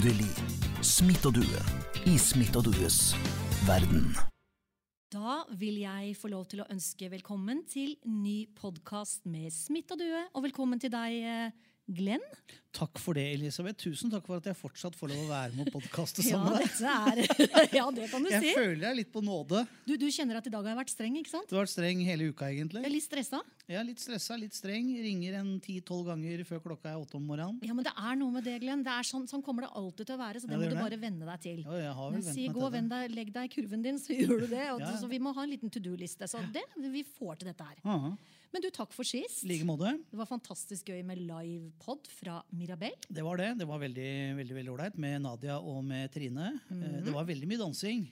Endelig due i Smitt og dues verden. Da vil jeg få lov til å ønske velkommen til ny podkast med Smitt og due. Og velkommen til deg, eh, Glenn. Takk for det, Elisabeth. Tusen takk for at jeg fortsatt får lov å være med og podkaste sammen med deg. Ja, det kan du Jeg si. føler jeg er litt på nåde. Du, du kjenner at i dag har jeg vært streng, ikke sant? Du har vært streng hele uka, egentlig. Jeg er litt stressa. Jeg er litt stressa, litt streng. Ringer en ti-tolv ganger før klokka er åtte om morgenen. Ja, men det er noe med det, Glenn. Det er sånn, sånn kommer det alltid til å være, så det Ja, det må du det. bare venne deg til. Ja, jeg har vel Men si gå vend deg, legg deg i kurven din, så gjør du det. Og, Ja, ja. Så vi må ha en liten to do-liste. Så det, vi får til dette her. Aha. Men du, takk for sist. Like måte. Det var fantastisk gøy med livepod fra Mirabel. Det var det. Det var veldig veldig, veldig ålreit med Nadia og med Trine. Eh, Det var veldig mye dansing.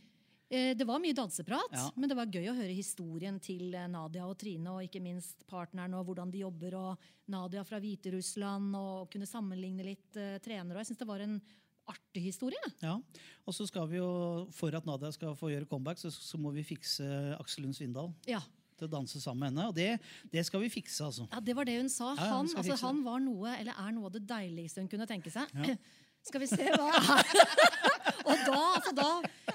Eh, Det var mye danseprat, Ja. men det var gøy å høre historien til eh, Nadia og Trine, og ikke minst partneren og hvordan de jobber, og Nadia fra Hviterussland, og kunne sammenligne litt uh, trenere. Og jeg syns det var en artig historie. Ja. Og så skal vi jo, for at Nadia skal få gjøre comeback, så, så må vi fikse Aksel Lund Svindal Ja. Til å danse sammen med henne. Og det, det skal vi fikse, altså. ja, det var det hun sa. Ja, ja, Han, altså, han var noe, eller er noe av det deiligste hun kunne tenke seg. Skal vi se hva Og da, altså da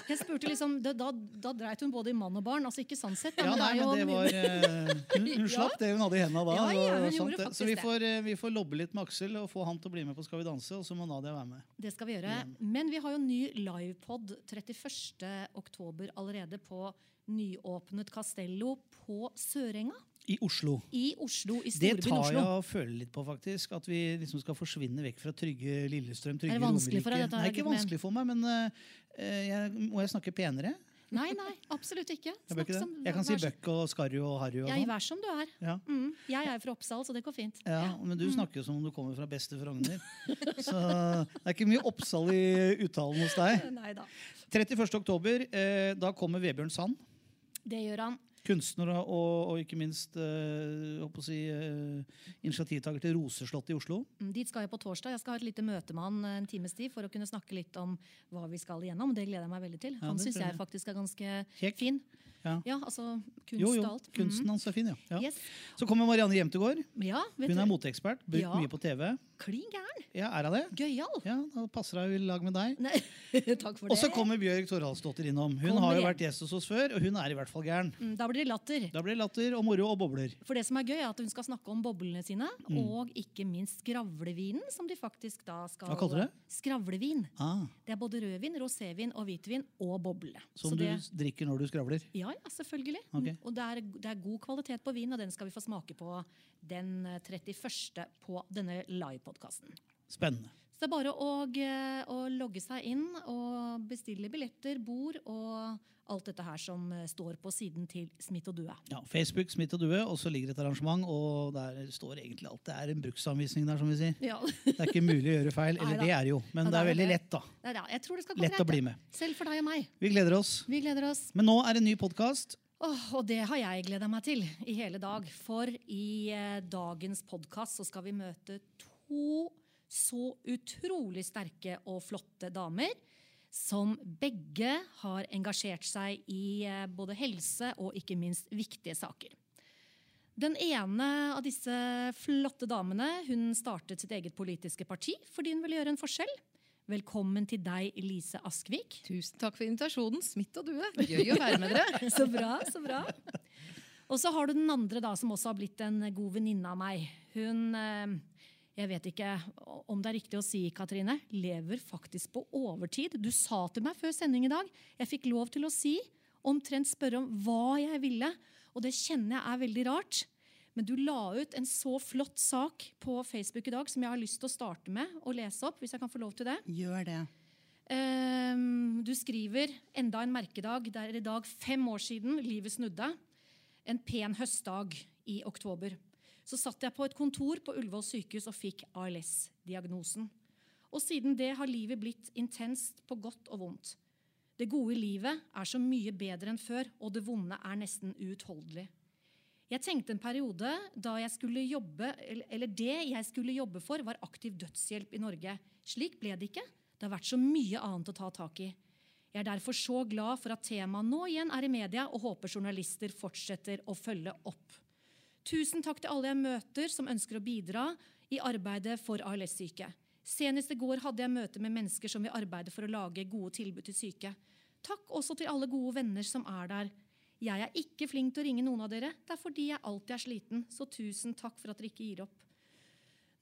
Jeg spurte liksom Da, da, da dreit hun både i mann og barn. Altså ikke sant sett, Ja, men nei, men det var hun, Hun, slapp Ja. det hun hadde i hendene da. Ja, ja, hun gjorde faktisk så vi får, eh, vi får lobbe litt med Aksel og få han til å bli med på Skal vi danse, og så må Nadia være med. Det skal vi gjøre. Men vi har jo ny livepod 31. oktober allerede på nyåpnet Castello på Sørenga I Oslo. i Oslo. I Det tar Oslo. jeg og føler litt på, faktisk. At vi liksom skal forsvinne vekk fra trygge Lillestrøm. Trygge Er det Romerike. dette ikke vanskelig for meg, men uh, jeg, må jeg snakke penere? Nei, nei, absolutt ikke. Jeg, ikke som- jeg kan si Bøkk og Skarry og Harry og Ja, sånn. vær som du er. Ja. Mm. Jeg er fra Oppsal, så det går fint. Ja, men Mm. du snakker jo som om du kommer fra beste Frogner. Så det er ikke mye Oppsal i uttalen hos deg. Nei da. 31. oktober, eh, da kommer Vebjørn Sand. Det gjør han. Kunstner og, og ikke minst øh, si, øh, initiativtaker til Roseslottet i Oslo. Mm, Dit skal jeg på torsdag. Jeg skal ha et lite møte med han eh, en times tid for å kunne snakke litt om hva vi skal igjennom. Det gleder jeg meg veldig til. Han ja, syns jeg. faktisk er ganske Kjekk. fin. Ja. Ja, altså kunst Jo, jo, og alt. kunsten hans er fin, ja. ja. Yes. Så kommer Marianne Hjemtegård. Ja, vet Hun er moteekspert. Brukt mye på TV. Klin gæren. Ja, er hun det? Gøyal. Ja, Da passer hun i lag med deg. Nei, Takk for det. Og så kommer Bjørg Toralsdottir innom. Hun Kommer har jo igjen. vært gjest hos oss før, og hun er i hvert fall gæren. Mm, Da blir det latter. Da blir det latter og moro og bobler. For det som er gøy, er at hun skal snakke om boblene sine, Mm. og ikke minst skravlevinen, som de faktisk da skal Hva kalte du det? Skravlevin. Ah, Det er både rødvin, rosévin og hvitvin og boble. som Så du det, drikker når du skravler. ja, ja, selvfølgelig. Okay. Og det er, det er god kvalitet på vin, og den skal vi få smake på den eh, 31. på denne livepodkasten. Spennende. Så det er bare å, å logge seg inn og bestille billetter, bord og alt dette her som eh, står på siden til Smitt og Due. Ja, Facebook, Smitt og Due, og så ligger et arrangement, og der står egentlig alt. Det er en bruksanvisning der, som vi sier. Ja. Det er ikke mulig å gjøre feil. Eller Neida. det er det jo, men det er det er veldig det. lett, da. Det det. Jeg tror det skal gå Lett å bli med. Selv for deg og meg. Vi gleder oss. Vi gleder oss. Men nå er det en ny podkast. Åh, og det har jeg gleda meg til i hele dag. For i eh, dagens podkast så skal vi møte to så utrolig sterke og flotte damer. Som begge har engasjert seg i eh, både helse og ikke minst viktige saker. Den ene av disse flotte damene hun startet sitt eget politiske parti fordi hun ville gjøre en forskjell. Velkommen til deg, Elise Askvik. Tusen takk for invitasjonen. Smitt og due. Gøy å være med dere. Så bra, så bra. Og så har du den andre da, som også har blitt en god venninne av meg. Hun, eh, jeg vet ikke om det er riktig å si, Katrine, lever faktisk på overtid. Du sa til meg før sending i dag, jeg fikk lov til å si, omtrent spørre om hva jeg ville. Og det kjenner jeg er veldig rart. Men du la ut en så flott sak på Facebook i dag som jeg har lyst til å starte med å lese opp, hvis jeg kan få lov til det. Gjør det. Ehm, du skriver enda en merkedag. Det er i dag fem år siden livet snudde. En pen høstdag i oktober. Så satt jeg på et kontor på Ullevål sykehus og fikk ALS-diagnosen. Og siden det har livet blitt intenst på godt og vondt. Det gode livet er så mye bedre enn før, og det vonde er nesten uutholdelig. Jeg tenkte en periode da jeg skulle jobbe, eller det jeg skulle jobbe for, var aktiv dødshjelp i Norge. Slik ble det ikke. Det har vært så mye annet å ta tak i. Jeg er derfor så glad for at temaet nå igjen er i media, og håper journalister fortsetter å følge opp. Tusen takk til alle jeg møter som ønsker å bidra i arbeidet for ALS-syke. Senest i går hadde jeg møte med mennesker som vil arbeide for å lage gode tilbud til syke. Takk også til alle gode venner som er der. Jeg er ikke flink til å ringe noen av dere. Det er fordi jeg alltid er sliten. Så tusen takk for at dere ikke gir opp.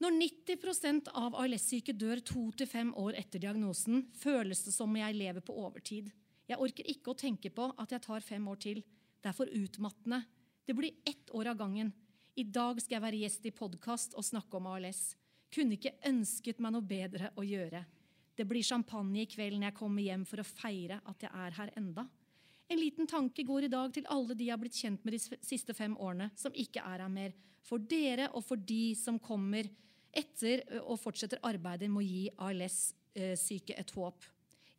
Når 90% av ALS-syke dør to til fem år etter diagnosen, føles det som om jeg lever på overtid. Jeg orker ikke å tenke på at jeg tar fem år til. Det er for utmattende. Det blir ett år av gangen. I dag skal jeg være gjest i podkast og snakke om ALS. Kunne ikke ønsket meg noe bedre å gjøre. Det blir champagne i kveld når jeg kommer hjem for å feire at jeg er her enda. En liten tanke går i dag til alle de jeg har blitt kjent med de siste fem årene, som ikke er her mer. For dere og for de som kommer etter og fortsetter arbeidet med å gi ALS-syke et håp.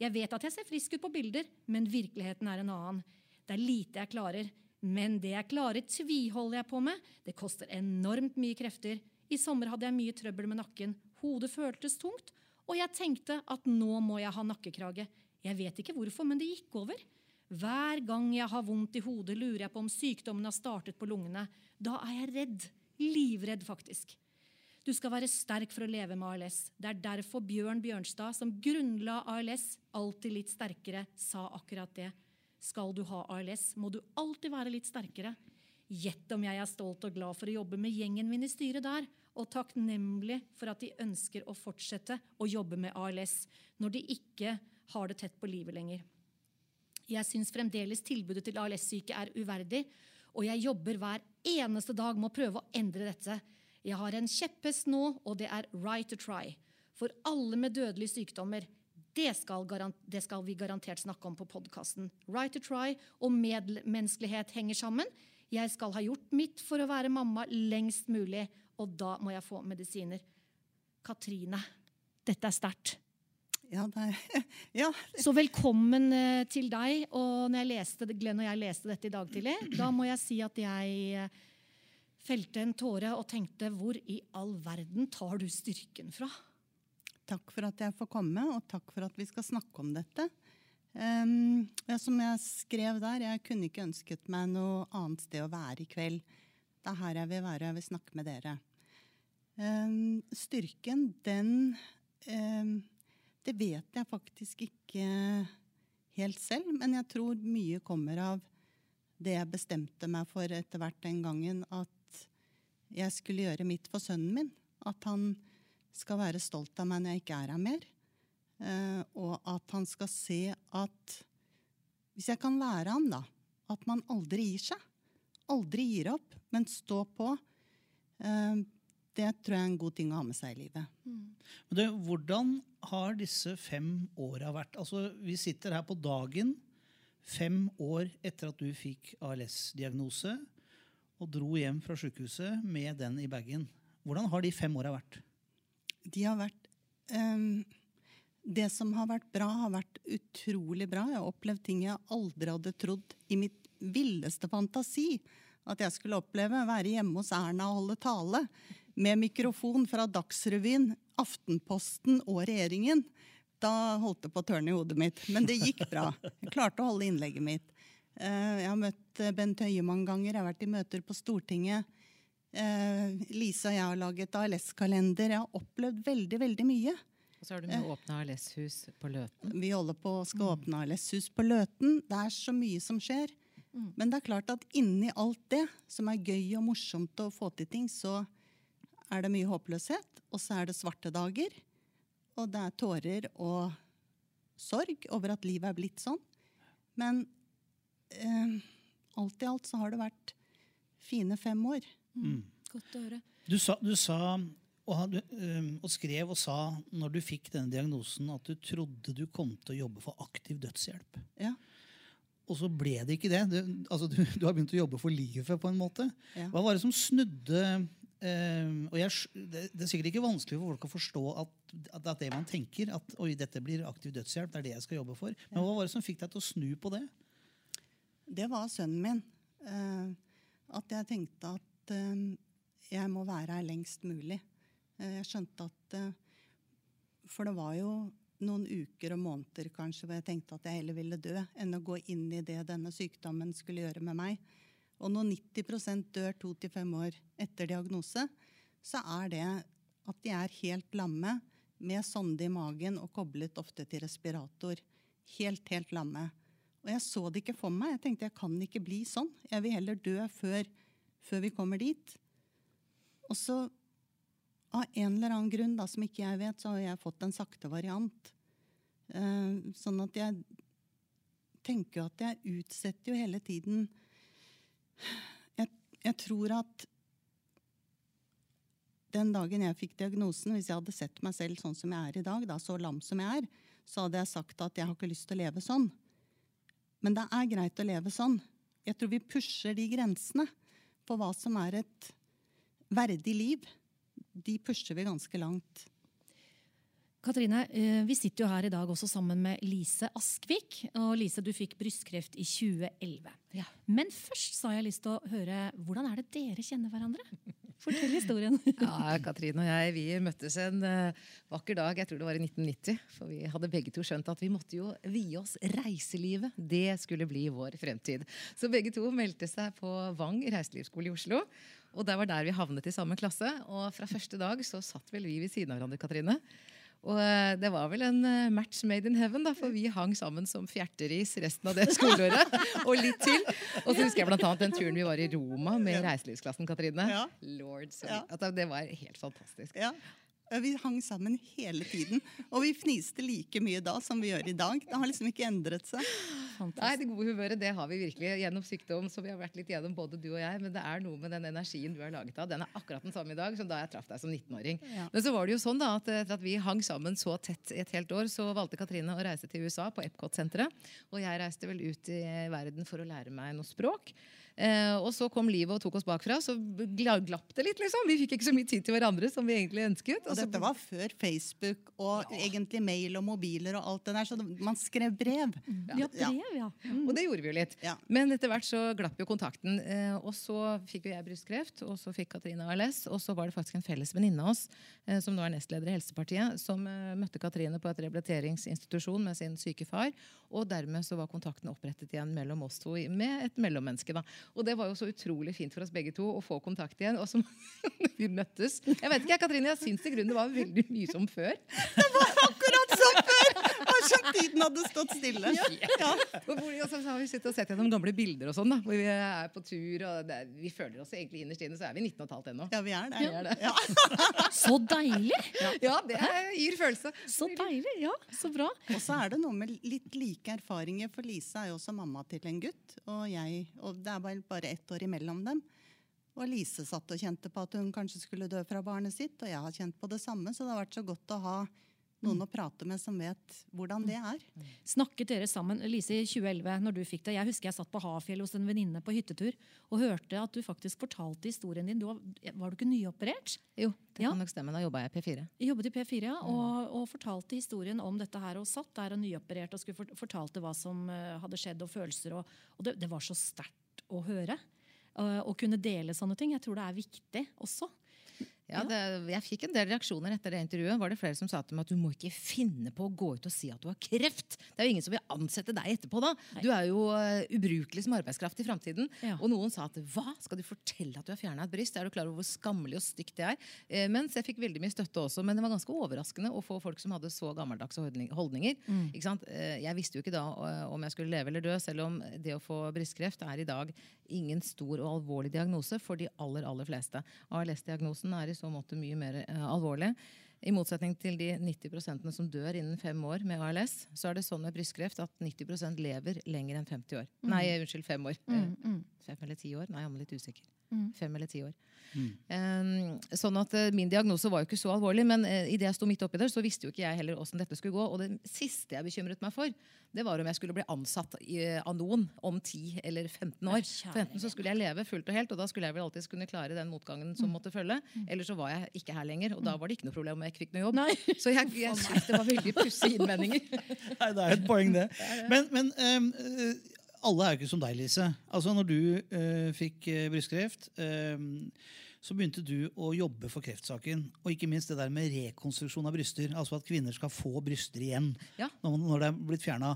Jeg vet at jeg ser frisk ut på bilder, men virkeligheten er en annen. Det er lite jeg klarer. Men det jeg klarer, tviholder jeg på med. Det koster enormt mye krefter. I sommer hadde jeg mye trøbbel med nakken. Hodet føltes tungt. Og jeg tenkte at nå må jeg ha nakkekrage. Jeg vet ikke hvorfor, men det gikk over. Hver gang jeg har vondt i hodet, lurer jeg på om sykdommen har startet på lungene. Da er jeg redd. Livredd, faktisk. Du skal være sterk for å leve med ALS. Det er derfor Bjørn Bjørnstad, som grunnla ALS, alltid litt sterkere, sa akkurat det. Skal du ha ALS, må du alltid være litt sterkere. Gjett om jeg er stolt og glad for å jobbe med gjengen min i styret der, og takknemlig for at de ønsker å fortsette å jobbe med ALS når de ikke har det tett på livet lenger. Jeg syns fremdeles tilbudet til ALS-syke er uverdig, og jeg jobber hver eneste dag med å prøve å endre dette. Jeg har en kjepphest nå, og det er right to try. For alle med dødelige sykdommer. Det skal, det skal vi garantert snakke om på podkasten. Right to try og medmenneskelighet henger sammen. Jeg skal ha gjort mitt for å være mamma lengst mulig, og da må jeg få medisiner. Katrine, dette er sterkt. Ja, ja. Så velkommen eh, til deg. Og når jeg leste, Glenn og jeg leste dette i dag tidlig, da må jeg si at jeg eh, felte en tåre og tenkte hvor i all verden tar du styrken fra? Takk for at jeg får komme, og takk for at vi skal snakke om dette. Um, ja, som jeg skrev der, jeg kunne ikke ønsket meg noe annet sted å være i kveld. Det er her jeg vil være, og jeg vil snakke med dere. Um, styrken, den um, Det vet jeg faktisk ikke helt selv, men jeg tror mye kommer av det jeg bestemte meg for etter hvert den gangen, at jeg skulle gjøre mitt for sønnen min. At han skal være stolt av meg når jeg ikke er her mer. Uh, og at han skal se at Hvis jeg kan lære ham, da, at man aldri gir seg. Aldri gir opp, men stå på. Uh, det tror jeg er en god ting å ha med seg i livet. Mm. Men det, Hvordan har disse fem åra vært? Altså, Vi sitter her på dagen fem år etter at du fikk ALS-diagnose og dro hjem fra sykehuset med den i bagen. Hvordan har de fem åra vært? De har vært um det som har vært bra, har vært utrolig bra. Jeg har opplevd ting jeg aldri hadde trodd i mitt villeste fantasi at jeg skulle oppleve. Være hjemme hos Erna og holde tale med mikrofon fra Dagsrevyen, Aftenposten og regjeringen. Da holdt det på å tørne i hodet mitt. Men det gikk bra. Jeg klarte å holde innlegget mitt. Eh, jeg har møtt eh, Bent Høie mange ganger. Jeg har vært i møter på Stortinget. Eh, Lise og jeg har laget ALS-kalender. Jeg har opplevd veldig, veldig mye. Og så har du med å åpne ALS-hus på Løten. Vi holder på å skal mm. åpne ALS-hus på Løten. Det er så mye som skjer. Mm. Men det er klart at inni alt det som er gøy og morsomt å få til ting, så er det mye håpløshet. Og så er det svarte dager. Og det er tårer og sorg over at livet er blitt sånn. Men eh, alt i alt så har det vært fine fem år. Mm. Godt å høre. Du sa, du sa og, og, skrev og sa når du fikk denne diagnosen, at du trodde du kom til å jobbe for aktiv dødshjelp. Ja. Og så ble det ikke det. Du, altså, du, du, har begynt å jobbe for livet på en måte. Ja. Hva var det som snudde Eh, og jeg, det, det er sikkert ikke vanskelig for folk å forstå at, at er det man tenker. At oi, dette blir aktiv dødshjelp. det er det jeg skal jobbe for. Men hva var det som fikk deg til å snu på det? Det var sønnen min. Eh, at jeg tenkte at eh, jeg må være her lengst mulig. Eh, jeg skjønte at eh, For det var jo noen uker og måneder kanskje hvor jeg tenkte at jeg heller ville dø enn å gå inn i det denne sykdommen skulle gjøre med meg. Og når 90% dør to til fem år etter diagnose, så er det at de er helt lamme med sonde i magen og koblet ofte til respirator. Helt, helt lamme. Og jeg så det ikke for meg. Jeg tenkte jeg kan ikke bli sånn. Jeg vil heller dø før, før vi kommer dit. Og så, av en eller annen grunn da, som ikke jeg vet, så har jeg fått en sakte variant. Eh, sånn at jeg tenker jo at jeg utsetter jo hele tiden jeg, jeg tror at den dagen jeg fikk diagnosen, hvis jeg hadde sett meg selv sånn som jeg er i dag, da, så lam som jeg er, så hadde jeg sagt at jeg har ikke lyst til å leve sånn. Men det er greit å leve sånn. Jeg tror vi pusher de grensene på hva som er et verdig liv. De pusher vi ganske langt. Katrine, eh, vi sitter jo her i dag også sammen med Lise Askvik. Og Lise, du fikk brystkreft i 2011. Men først så har jeg lyst til å høre hvordan er det dere kjenner hverandre? Fortell historien. Ja, Katrine og jeg vi møttes en eh, vakker dag, jeg tror det var i 1990. For vi hadde begge to skjønt at vi måtte jo vie oss reiselivet. Det skulle bli vår fremtid. Så begge to meldte seg på Vang reiselivsskole i Oslo. Og det var der vi havnet i samme klasse. Og fra første dag så satt vel vi ved siden av hverandre, Katrine. Og eh, det var vel en eh, match made in heaven, da, for vi hang sammen som fjerteris resten av det skoleåret. og litt til. Og så husker jeg blant annet den turen vi var i Roma med reiselivsklassen, Katrine. Ja. Lord, sorry. Ja. det var helt fantastisk. Ja. Vi hang sammen hele tiden. Og vi fniste like mye da som vi gjør i dag. Det har liksom ikke endret seg. Nei, Det gode humøret det har vi virkelig gjennom sykdom. som vi har vært litt gjennom både du og jeg, Men det er noe med den energien du er laget av. Den er akkurat den samme i dag som da jeg traff deg som 19-åring. Ja. Men så var det jo sånn da, at etter at vi hang sammen så tett i et helt år, så valgte Katrine å reise til USA, på Epcot-senteret. Og jeg reiste vel ut i verden for å lære meg noe språk. Eh, og så kom livet og tok oss bakfra, så glapp det litt. liksom. Vi fikk ikke så mye tid til hverandre som vi egentlig ønsket. Og så- dette var før Facebook og egentlig mail og mobiler og alt det der, så man skrev brev. Ja, brev, ja. Og det gjorde vi jo litt. Ja. Men etter hvert så glapp jo kontakten. Eh, og så fikk jo jeg brystkreft, og så fikk Katrine ALS. Og så var det faktisk en felles venninne av oss, eh, som nå er nestleder i Helsepartiet, som eh, møtte Katrine på et rehabiliteringsinstitusjon med sin syke far. Og dermed så var kontakten opprettet igjen mellom oss to med et mellommenneske. da. Og det var jo så utrolig fint for oss begge to å få kontakt igjen. Og så vi møttes. Jeg vet ikke, Katrine, jeg syns i grunnen det var veldig mye som som før! Det var akkurat som tiden hadde stått stille. Ja. Og og så har vi sittet og sett gjennom gamle bilder og sånn, da, hvor vi er på tur. og det, Vi føler oss egentlig innerst inne, så er vi 19 15 ennå. Ja, vi er det. Vi er det. Ja. Så deilig! Ja, det gir følelse. Så deilig, ja, så bra. Og så er det noe med litt like erfaringer, for Lise er jo også mamma til en gutt. Og jeg, og det er bare, bare ett år imellom dem. Og Lise satt og kjente på at hun kanskje skulle dø fra barnet sitt, og jeg har kjent på det samme, så det har vært så godt å ha noen å prate med som vet hvordan det er. Snakket dere sammen, Lise, i 2011, når du fikk det? Jeg husker jeg satt på Hafjell hos en venninne på hyttetur og hørte at du faktisk fortalte historien din. Du var, var du ikke nyoperert? Jo, det Ja. kan nok stemme. Da jobba jeg i P4. Jeg jobbet i P4 ja, og, og fortalte historien om dette her. Og satt der og nyoperert og skulle fort- fortalte hva som eh, hadde skjedd og følelser. Og, og det, det var så sterkt å høre. eh, Å kunne dele sånne ting. Jeg tror det er viktig også. Ja, det, jeg fikk en del reaksjoner etter det intervjuet. Var det flere som sa til meg at du må ikke finne på å gå ut og si at du har kreft. Det er jo ingen som vil ansette deg etterpå da. Du er jo uh, ubrukelig som arbeidskraft i framtiden. Ja. Og noen sa at hva, skal du fortelle at du har fjerna et bryst? Er du klar over hvor skammelig og stygt det er? Eh, mens jeg fikk veldig mye støtte også. Men det var ganske overraskende å få folk som hadde så gammeldagse holdninger. Mm. Ikke sant? Eh, jeg visste jo ikke da eh, om jeg skulle leve eller dø, selv om det å få brystkreft er i dag ingen stor og alvorlig diagnose for de aller, aller fleste. ALS-diagnosen er i så måte mye mer eh, alvorlig. I motsetning til de 90% som dør innen fem år med ALS, så er det sånn med brystkreft at 90% lever lenger enn 50 år. Nei, unnskyld, fem år. Eh, Fem eller ti år? Nei, jeg er litt usikker. Fem eller ti år. Um, sånn at uh, Min diagnose var jo ikke så alvorlig, men uh, i det jeg sto midt oppi der, så visste jo ikke jeg heller åssen dette skulle gå. Og det siste jeg bekymret meg for, det var om jeg skulle bli ansatt i, uh, av noen om 10 eller 15 år. For enten så skulle jeg leve fullt og helt, og da skulle jeg vel alltid kunne klare den motgangen som måtte følge. Eller så var jeg ikke her lenger, og da var det ikke noe problem om jeg ikke fikk noe jobb. Nei. Så jeg, jeg synes det var veldig pussige innvendinger. Nei, det er et poeng, det. Men, men um, alle er jo ikke som deg, Lise. Altså, når du uh, fikk uh, brystkreft, ehm, så begynte du å jobbe for kreftsaken. Og ikke minst det der med rekonstruksjon av bryster. Altså at kvinner skal få bryster igjen Ja. når, når det er blitt fjerna.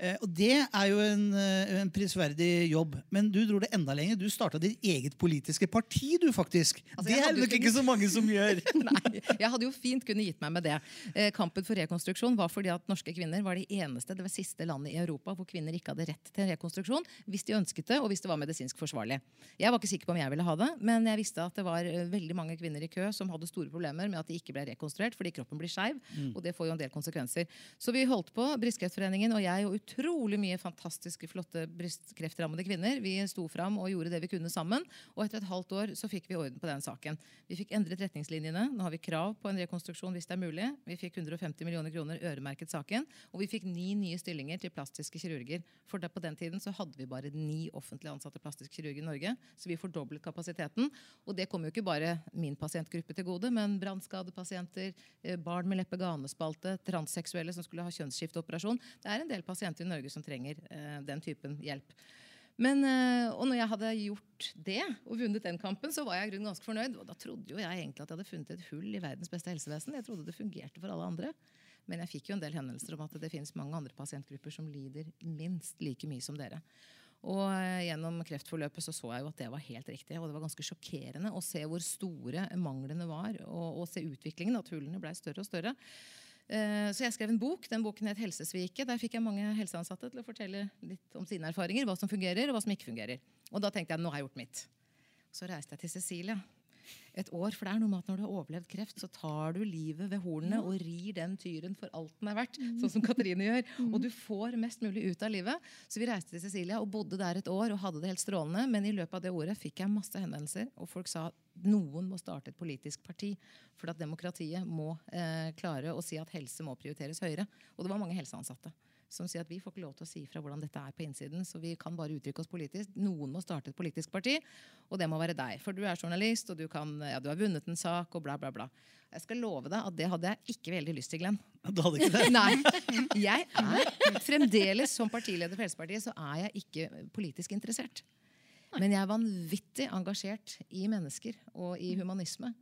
Eh, og det er jo en, eh, en prisverdig jobb. Men du dro det enda lenger. Du starta ditt eget politiske parti, du, faktisk. Altså, det er det nok ikke- ikke så mange som gjør. Nei, jeg hadde jo fint kunne gitt meg med det. Eh, kampen for rekonstruksjon var fordi at norske kvinner var de eneste, det var siste landet i Europa hvor kvinner ikke hadde rett til rekonstruksjon hvis de ønsket det, og hvis det var medisinsk forsvarlig. Jeg var ikke sikker på om jeg ville ha det, men jeg visste at det var eh, veldig mange kvinner i kø som hadde store problemer med at de ikke ble rekonstruert fordi kroppen blir skeiv, og det får jo en del konsekvenser. Så vi holdt på, Brystkreftforeningen og jeg og utrolig mye fantastiske, flotte brystkreftrammede kvinner. Vi sto fram og gjorde det vi kunne sammen, og etter et halvt år så fikk vi orden på den saken. Vi fikk endret retningslinjene. Nå har vi krav på en rekonstruksjon hvis det er mulig. Vi fikk 150 millioner kroner øremerket saken. Og vi fikk ni nye stillinger til plastiske kirurger. For på den tiden så hadde vi bare ni offentlig ansatte plastiske kirurger i Norge. Så vi fordoblet kapasiteten. Og det kom jo ikke bare min pasientgruppe til gode, men brannskadepasienter, eh, barn med leppe-ganespalte, transseksuelle som skulle ha kjønnsskifteoperasjon. Det er en del pasienter i Norge som trenger eh, den typen hjelp. Men, eh, og når jeg hadde gjort det og vunnet den kampen, så var jeg ganske fornøyd. Og da trodde jo jeg egentlig at jeg hadde funnet et hull i verdens beste helsevesen. Jeg trodde det fungerte for alle andre. Men jeg fikk jo en del henvendelser om at det finnes mange andre pasientgrupper som lider minst like mye som dere. Og eh, gjennom kreftforløpet så, så jeg jo at det var helt riktig. Og det var ganske sjokkerende å se hvor store manglene var, og, og se utviklingen. At hullene ble større og større. Eh, Så jeg skrev en bok. Den boken het 'Helsesviket'. Der fikk jeg mange helseansatte til å fortelle litt om sine erfaringer. Hva som fungerer, og hva som ikke fungerer. Og da tenkte jeg nå har jeg gjort mitt. Så reiste jeg til Cecilie et år. For det er noe med at når du har overlevd kreft, så tar du livet ved hornene og rir den tyren for alt den er verdt. Sånn som Katrine gjør. Og du får mest mulig ut av livet. Så vi reiste til Cecilia og bodde der et år og hadde det helt strålende. Men i løpet av det året fikk jeg masse henvendelser, og folk sa noen må starte et politisk parti. For at demokratiet må eh, klare å si at helse må prioriteres høyere. Og det var mange helseansatte som sier at vi får ikke lov til å si fra hvordan dette er på innsiden, så vi kan bare uttrykke oss politisk. Noen må starte et politisk parti, og det må være deg. For du er journalist, og du, kan, ja, du har vunnet en sak, og bla, bla, bla. Jeg skal love deg at det hadde jeg ikke veldig lyst til, Glenn. Du hadde ikke det? Nei. Jeg er fremdeles som partileder for Helsepartiet så er jeg ikke politisk interessert. Men jeg er vanvittig engasjert i mennesker og i humanisme.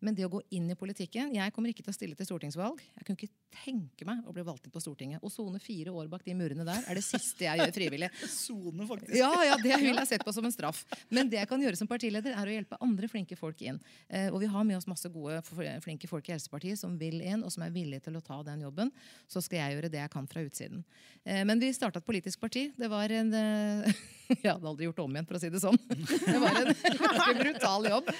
Men det å gå inn i politikken Jeg kommer ikke til å stille til stortingsvalg. Jeg kunne ikke tenke meg å bli valgt inn på Stortinget. Å sone fire år bak de murene der er det siste jeg gjør frivillig. Sone, faktisk. Ja, ja, det vil jeg sett på som en straff. Men det jeg kan gjøre som partileder, er å hjelpe andre flinke folk inn. Eh, og vi har med oss masse gode, flinke folk i Helsepartiet som vil inn, og som er villige til å ta den jobben. Så skal jeg gjøre det jeg kan fra utsiden. Eh, men vi starta et politisk parti. Det var en eh, Jeg hadde aldri gjort om igjen, for å si det sånn. Det var en ganske brutal jobb.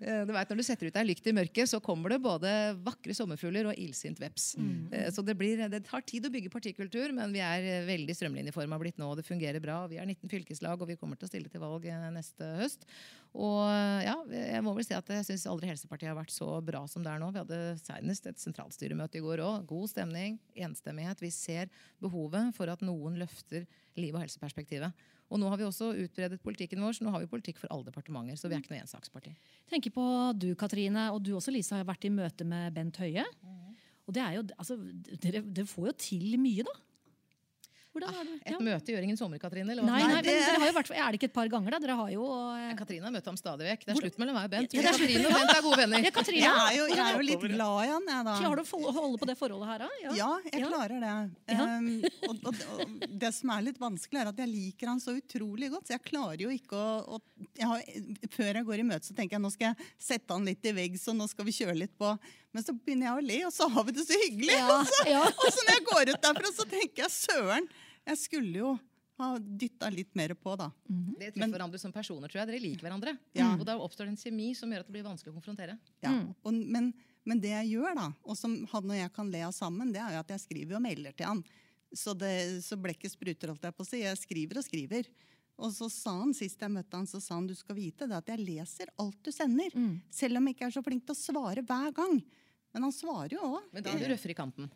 Eh, Du vet, når du setter ut deg lykt i mørket, så kommer det både vakre sommerfugler og illsint veps. Mm. Så det, blir, det tar tid å bygge partikultur, men vi er eh, veldig strømlinjeforma blitt nå. og Det fungerer bra. Vi er 19 fylkeslag, og vi kommer til å stille til valg eh, neste høst. Og eh, ja, jeg må vel si at jeg syns aldri Helsepartiet har vært så bra som det er nå. Vi hadde senest et sentralstyremøte i går òg. God stemning, enstemmighet. Vi ser behovet for at noen løfter liv- og helseperspektivet. Og nå har vi også utbredet politikken vår, så nå har vi politikk for alle departementer. Så vi er ikke noe ensaksparti. tenker på du, Katrine, og du også, Lise, har vært i møte med Bent Høie. Og det er jo, altså, dere, dere får jo til mye, da. Hvordan er det? Et Ja. møte gjør ingen sommer, Katrine. Eller hva Nei, nei, er. men dere har jo vært, Er det ikke et par ganger, da? Dere har jo eh, Katrine har møtt ham stadig vekk. Det er slutt mellom meg og Bent. Ja, det er- Katrine og Bent er gode venner. Ja, Katrine, Jeg er jo, jeg er jo litt glad i han, jeg, da. klarer du å holde på det forholdet her, da? Ja, jeg klarer det. Ja. Um, og, og, og det som er litt vanskelig, er at jeg liker han så utrolig godt. Så jeg klarer jo ikke å, å jeg har, Før jeg går i møte, så tenker jeg nå skal jeg sette han litt i vegg, så nå skal vi kjøre litt på. Men så begynner jeg å le, og så har vi det så hyggelig. Ja, Og, så, ja. og så når jeg går ut derfra, så tenker jeg søren, jeg skulle jo ha dytta litt mer på, da. Dere treffer hverandre som personer, tror jeg. Dere liker hverandre. Ja. Og da oppstår det en kjemi som gjør at det blir vanskelig å konfrontere. Ja. Og, men, men det jeg gjør, da, og som han og jeg kan le av sammen, det er jo at jeg skriver og melder til han. Så, det, så blekket spruter, holdt jeg på å si. Jeg skriver og skriver. Og så sa han sist jeg møtte han, så sa han du skal vite det at jeg leser alt du sender. Mm. Selv om jeg ikke er så flink til å svare hver gang. Men han svarer jo òg. Men da er du røffere i kanten.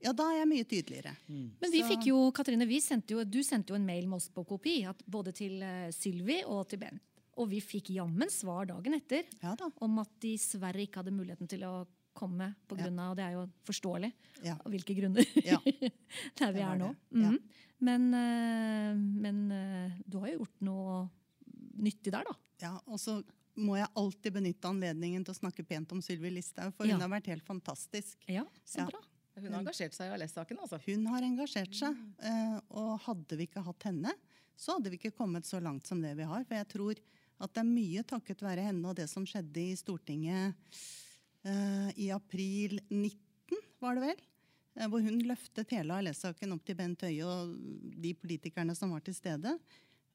Ja, da er jeg mye tydeligere. Men vi Så- fikk jo, Katrine, vi sendte jo, du sendte jo en mail med oss på kopi, at både til uh, Sylvi og til Bent. Og vi fikk jammen svar dagen etter Ja da. om at de dessverre ikke hadde muligheten til å komme på grunn av, og det er jo forståelig, Ja. av hvilke grunner, Ja. der vi er nå. Mm. ja. Mhm. Men, eh, men eh, du har jo gjort noe nyttig der, da. Ja, og så må jeg alltid benytte anledningen til å snakke pent om Sylvi Listhaug, for hun har vært helt fantastisk. Ja, så Ja. bra. Hun har engasjert seg i ALS-saken. altså. Hun har engasjert seg, eh, og hadde vi ikke hatt henne, så hadde vi ikke kommet så langt som det vi har. For jeg tror at det er mye takket være henne og det som skjedde i Stortinget eh, i april 19, var det vel? Eh, hvor hun løftet hele ALS-saken opp til Bent Høie og de politikerne som var til stede.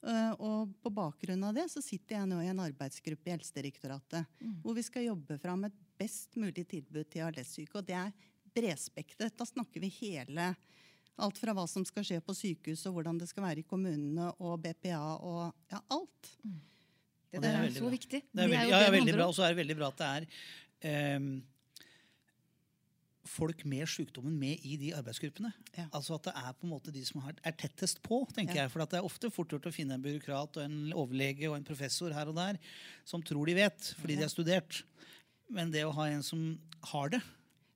Eh, og på bakgrunn av det så sitter jeg nå i en arbeidsgruppe i Helsedirektoratet. Hvor vi skal jobbe fram et best mulig tilbud til ALS-syke. Og det er bredspektret. Da snakker vi hele Alt fra hva som skal skje på sykehus, og hvordan det skal være i kommunene, og BPA og ja, alt. Det det der er er så bra. viktig. Det er veldig, ja, ja, det det veldig bra. Og så er det veldig bra at det er ehm, folk med sykdommen med i de arbeidsgruppene. Ja. Altså at det er på en måte de som er tettest på. tenker Ja. jeg. For at det er ofte fort gjort å finne en byråkrat og en overlege og en professor her og der som tror de vet, fordi de har studert. Men det å ha en som har det,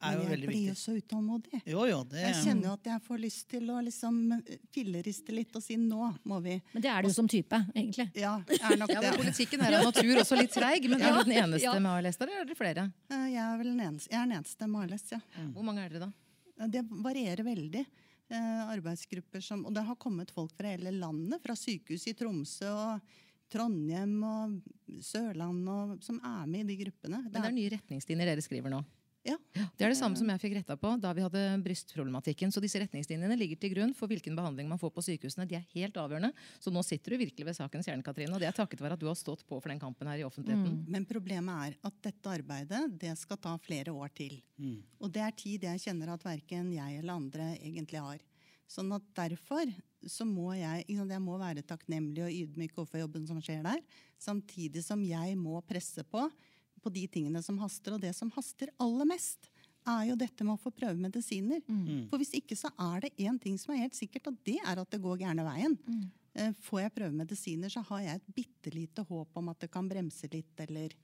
er jo Men jeg blir jo så utålmodig. Jo, jo, det Jeg kjenner jo at jeg får lyst til å liksom eh, filleriste litt og si nå må vi Men det er du jo som type, egentlig. Ja, er nok Ja, men. Politikken er av natur også litt treig, men er du den eneste Ja. med ALS der, eller er dere flere? Eh, Jeg er vel den eneste, jeg er den eneste med ALS, ja. Hvor mange er dere da? Eh, Det varierer veldig. Eh, arbeidsgrupper som, og det har kommet folk fra hele landet, fra sykehus i Tromsø og Trondheim og Sørlandet, som er med i de gruppene. Men det er nye retningslinjer dere skriver nå. Ja. Det er det samme som jeg fikk retta på da vi hadde brystproblematikken. Så disse retningslinjene ligger til grunn for hvilken behandling man får på sykehusene. De er helt avgjørende. Så nå sitter du virkelig ved sakens kjerne, Katrine. Og det er takket være at du har stått på for den kampen her i offentligheten. Men problemet er at dette arbeidet det skal ta flere år til. Og det er tid jeg kjenner at verken jeg eller andre egentlig har. Sånn at derfor så må jeg, jeg må være takknemlig og ydmyk overfor jobben som skjer der, samtidig som jeg må presse på på de tingene som haster. Og det som haster aller mest, er jo dette med å få prøve medisiner. For hvis ikke så er det én ting som er helt sikkert, og det er at det går gærne veien. Mm. Får jeg prøve medisiner, så har jeg et bitte lite håp om at det kan bremse litt, eller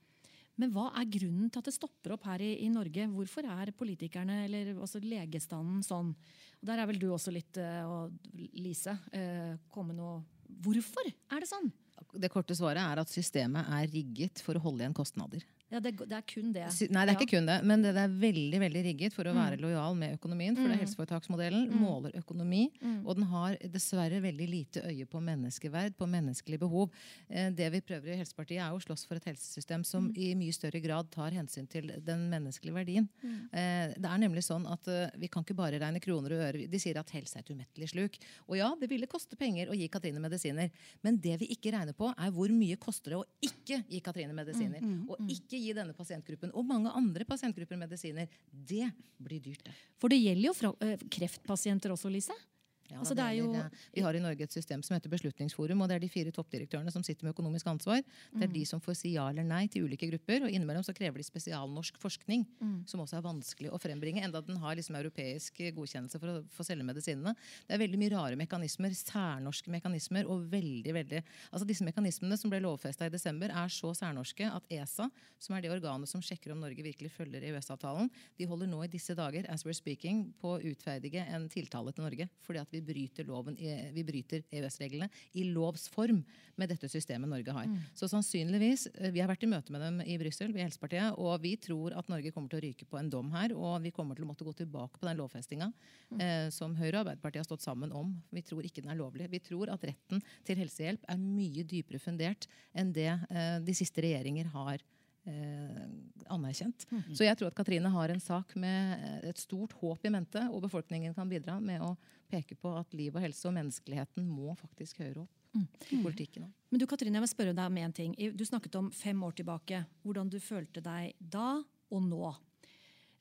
Men hva er grunnen til at det stopper opp her i, i Norge? Hvorfor er politikerne, eller altså legestanden, sånn? Og Der er vel du også litt, eh, og Lise, eh, komme noe Hvorfor er det sånn? Det korte svaret er at systemet er rigget for å holde igjen kostnader. Ja, det, det er kun det. Nei, det er Ja. ikke kun det, men det det er veldig veldig rigget for å være lojal med økonomien. For mm. helseforetaksmodellen helseforetaksmodellen måler økonomi, og den har dessverre veldig lite øye på menneskeverd, på menneskelige behov. Eh, Det vi prøver i Helsepartiet, er å slåss for et helsesystem som i mye større grad tar hensyn til den menneskelige verdien. Eh, Det er nemlig sånn at uh, vi kan ikke bare regne kroner og øre. De sier at helse er et umettelig sluk. Og ja, det ville koste penger å gi Katrine medisiner, men det vi ikke regner på, er hvor mye koster det å ikke gi Katrine medisiner. Og ikke gi denne pasientgruppen og mange andre pasientgrupper medisiner. Det blir dyrt. For det gjelder jo eh, kreftpasienter også, Lise. Ja, Altså, det er jo- Vi har i Norge et system som heter Beslutningsforum, og det er de fire toppdirektørene som sitter med økonomisk ansvar. Det er de som får si ja eller nei til ulike grupper, og innimellom så krever de spesialnorsk forskning, som også er vanskelig å frembringe, enda den har liksom europeisk godkjennelse for å få selge medisinene. Det er veldig mye rare mekanismer, særnorske mekanismer, og veldig, veldig Altså Disse mekanismene som ble lovfesta i desember, er så særnorske at ESA, som er det organet som sjekker om Norge virkelig følger EØS-avtalen, de holder nå i disse dager as we're speaking, på å utferdige en tiltale til Norge. fordi at vi vi bryter EØS-reglene i lovs form med dette systemet Norge har. Så sannsynligvis, eh, Vi har vært i møte med dem i Brussel, vi i Helsepartiet, og vi tror at Norge kommer til å ryke på en dom her. Og vi kommer til å måtte gå tilbake på den lovfestinga eh, som Høyre og Arbeiderpartiet har stått sammen om. Vi tror ikke den er lovlig. Vi tror at retten til helsehjelp er mye dypere fundert enn det eh, de siste regjeringer har eh, anerkjent. Så jeg tror at Katrine har en sak med eh, et stort håp i mente, og befolkningen kan bidra med å peke på at liv og helse og menneskeligheten må faktisk høre opp i politikken. også. Men du Katrine, jeg vil spørre deg om en ting. Du snakket om fem år tilbake. Hvordan du følte deg da og nå.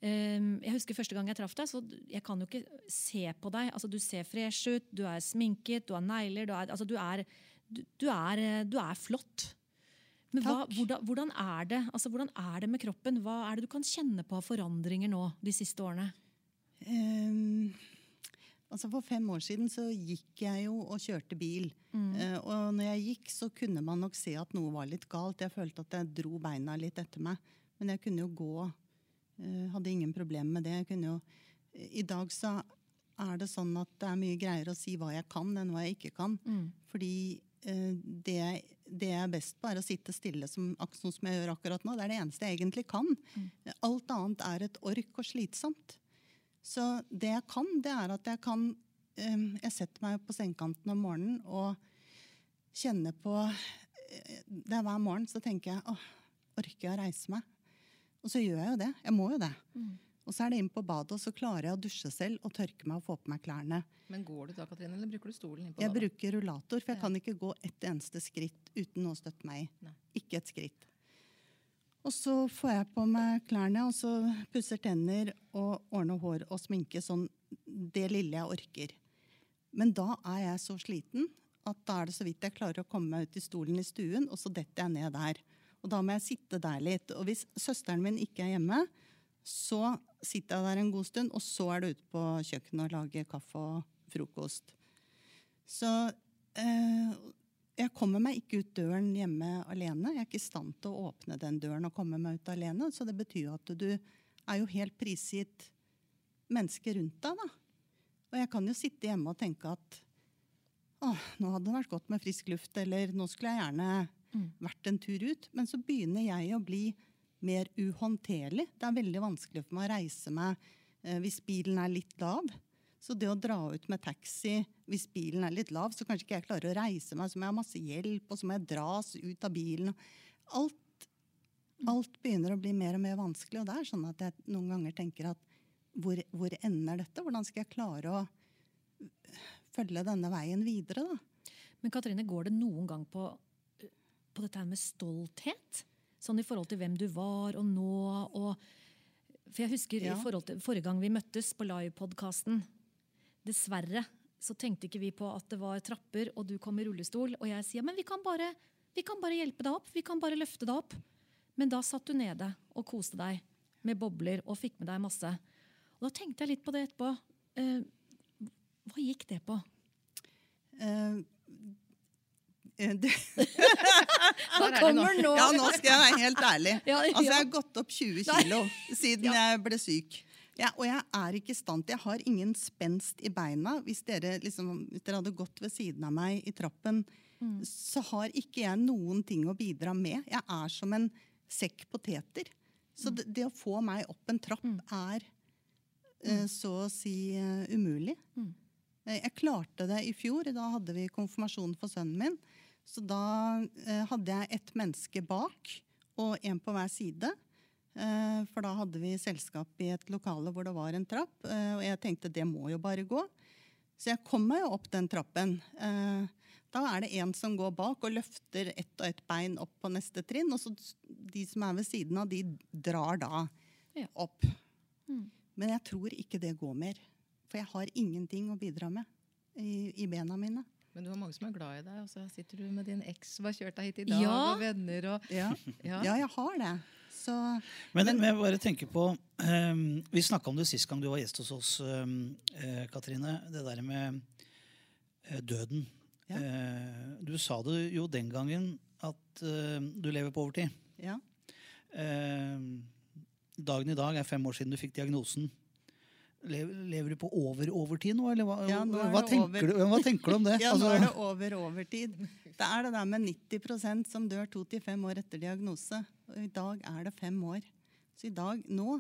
Ehm, jeg husker første gang jeg traff deg, så jeg kan jo ikke se på deg. Altså, du ser fresh ut, du er sminket, du har negler. Du er, altså, du er, du, du, er, eh, du er flott. Men hva, hvordan, hvordan, er det, altså, hvordan er det med kroppen? Hva er det du kan kjenne på av forandringer nå de siste årene? Um, altså For fem år siden så gikk jeg jo og kjørte bil. Eh, og når jeg gikk, så kunne man nok se at noe var litt galt. Jeg følte at jeg dro beina litt etter meg. Men jeg kunne jo gå. Uh, hadde ingen problemer med det. Jeg kunne jo, I dag så er det sånn at det er mye greiere å si hva jeg kan, enn hva jeg ikke kan. Fordi uh, det, jeg- det jeg er best på, er å sitte stille, som, sånn som jeg gjør akkurat nå. Det er det eneste jeg egentlig kan. Alt annet er et ork og slitsomt. Så det jeg kan, det er at jeg kan eh, Jeg setter meg på sengekanten om morgenen og kjenner på eh, Det er hver morgen så tenker jeg åh, orker jeg å reise meg? Og så gjør jeg jo det. Jeg må jo det. Og så er det inn på badet, og så klarer jeg å dusje selv og tørke meg og få på meg klærne. Men går du da, Katrine, eller bruker du stolen inn på Jeg bruker rullator, for jeg kan ikke gå et eneste skritt uten å støtte meg i. Nei. Ikke et skritt. Og så får jeg på meg klærne, og så pusser tenner og ordner hår og sminke sånn det lille jeg orker. Men da er jeg så sliten at da er det så vidt jeg klarer å komme meg ut i stolen i stuen, og så detter jeg ned der. Og da må jeg sitte der litt. Og hvis søsteren min ikke er hjemme, så sitter jeg der en god stund, og så er du ute på kjøkkenet og lage kaffe og frokost. Så eh, jeg kommer meg ikke ut døren hjemme alene. Jeg er ikke i stand til å åpne den døren og komme meg ut alene. Så det betyr at du er jo helt prisgitt mennesket rundt deg. da. Og jeg kan jo sitte hjemme og tenke at åh, nå hadde det vært godt med frisk luft, eller nå skulle jeg gjerne vært en tur ut. Men så begynner jeg å bli mer uhåndterlig. Det er veldig vanskelig for meg å reise meg eh, hvis bilen er litt lav. Så det å dra ut med taxi hvis bilen er litt lav, så kanskje ikke jeg klarer å reise meg, så må jeg ha masse hjelp, og så må jeg dras ut av bilen. Alt, alt begynner å bli mer og mer vanskelig, og det er sånn at jeg noen ganger tenker at hvor, hvor ender dette? Hvordan skal jeg klare å følge denne veien videre, da? Men Katrine, går det noen gang på, på dette her med stolthet? Sånn i forhold til hvem du var og nå og For jeg husker Ja. i forhold til forrige gang vi møttes på livepodkasten. Dessverre så tenkte ikke vi på at det var trapper, og du kom i rullestol. Og jeg sier men vi kan bare, vi kan bare hjelpe deg opp. Vi kan bare løfte deg opp. Men da satt du nede og koste deg med bobler og fikk med deg masse. Og da tenkte jeg litt på det etterpå. Eh, hva gikk det på? Eh, det, Hva er kommer nå? Ja, nå skal jeg være helt ærlig. Altså, Jeg har gått opp 20 kilo siden jeg ble syk. Ja, og jeg er ikke i stand til Jeg har ingen spenst i beina. Hvis dere, liksom, hvis dere hadde gått ved siden av meg i trappen, så har ikke jeg noen ting å bidra med. Jeg er som en sekk poteter. Så det, det å få meg opp en trapp er eh, så å si uh, umulig. Eh, Jeg klarte det i fjor. Da hadde vi konfirmasjon for sønnen min. Så da eh, hadde jeg ett menneske bak og en på hver side. Eh, for da hadde vi selskap i et lokale hvor det var en trapp. Eh, og jeg tenkte det må jo bare gå. Så jeg kom meg opp den trappen. Eh, da er det en som går bak og løfter ett og ett bein opp på neste trinn. Og så de som er ved siden av, de drar da opp. Men jeg tror ikke det går mer. For jeg har ingenting å bidra med i, i bena mine. Men du har mange som er glad i deg, og så sitter du med din eks som har kjørt deg hit i dag, Ja. og venner og Ja, Ja. ja jeg har det. Så Men, men jeg bare tenker på um, Vi snakka om det sist gang du var gjest hos oss, um, uh, Katrine. Det der med uh, døden. Ja. Uh, du sa det jo den gangen at eh, du lever på overtid. ja. Dagen i dag er fem år siden du fikk diagnosen. Lever, du på over overtid nå, eller hva, Ja, nå hva, tenker, du, hva tenker du om det? Ja, nå Altså, er det over overtid. Det er det der med 90% som dør to til fem år etter diagnose. Og i dag er det fem år. Så i dag, nå,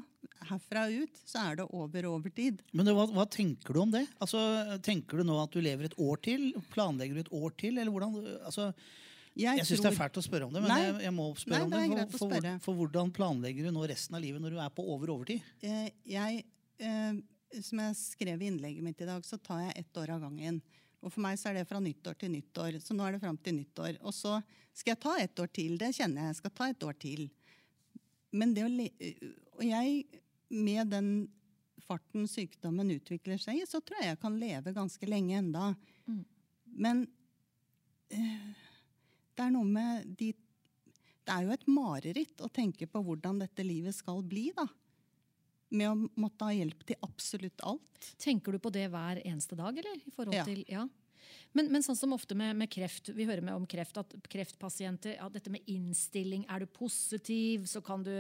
herfra og ut, så er det over overtid. Men hva, hva tenker du om det? Altså, tenker du nå at du lever et år til? Planlegger du et år til? Eller hvordan? Altså, jeg syns det er fælt å spørre om det, men Nei. jeg, jeg må spørre Nei, om det det. For, for, for hvordan planlegger du nå resten av livet når du er på over overtid? Eh, jeg, som jeg skrev i innlegget mitt i dag, så tar jeg ett år av gangen. Og for meg så er det fra nyttår til nyttår. Så nå er det fram til nyttår. Og så skal jeg ta ett år til. Det kjenner jeg. Jeg skal ta et år til. Men det å le og jeg, med den farten sykdommen utvikler seg i, så tror jeg jeg kan leve ganske lenge enda. Men eh, Det er noe med de Det er jo et mareritt å tenke på hvordan dette livet skal bli, da. Med å måtte ha hjelp til absolutt alt. Tenker du på det hver eneste dag, eller? I forhold Ja. til, ja. Men, men sånn som ofte med, med kreft, vi hører med om kreft, at kreftpasienter ja, Dette med innstilling, er du positiv, så kan du,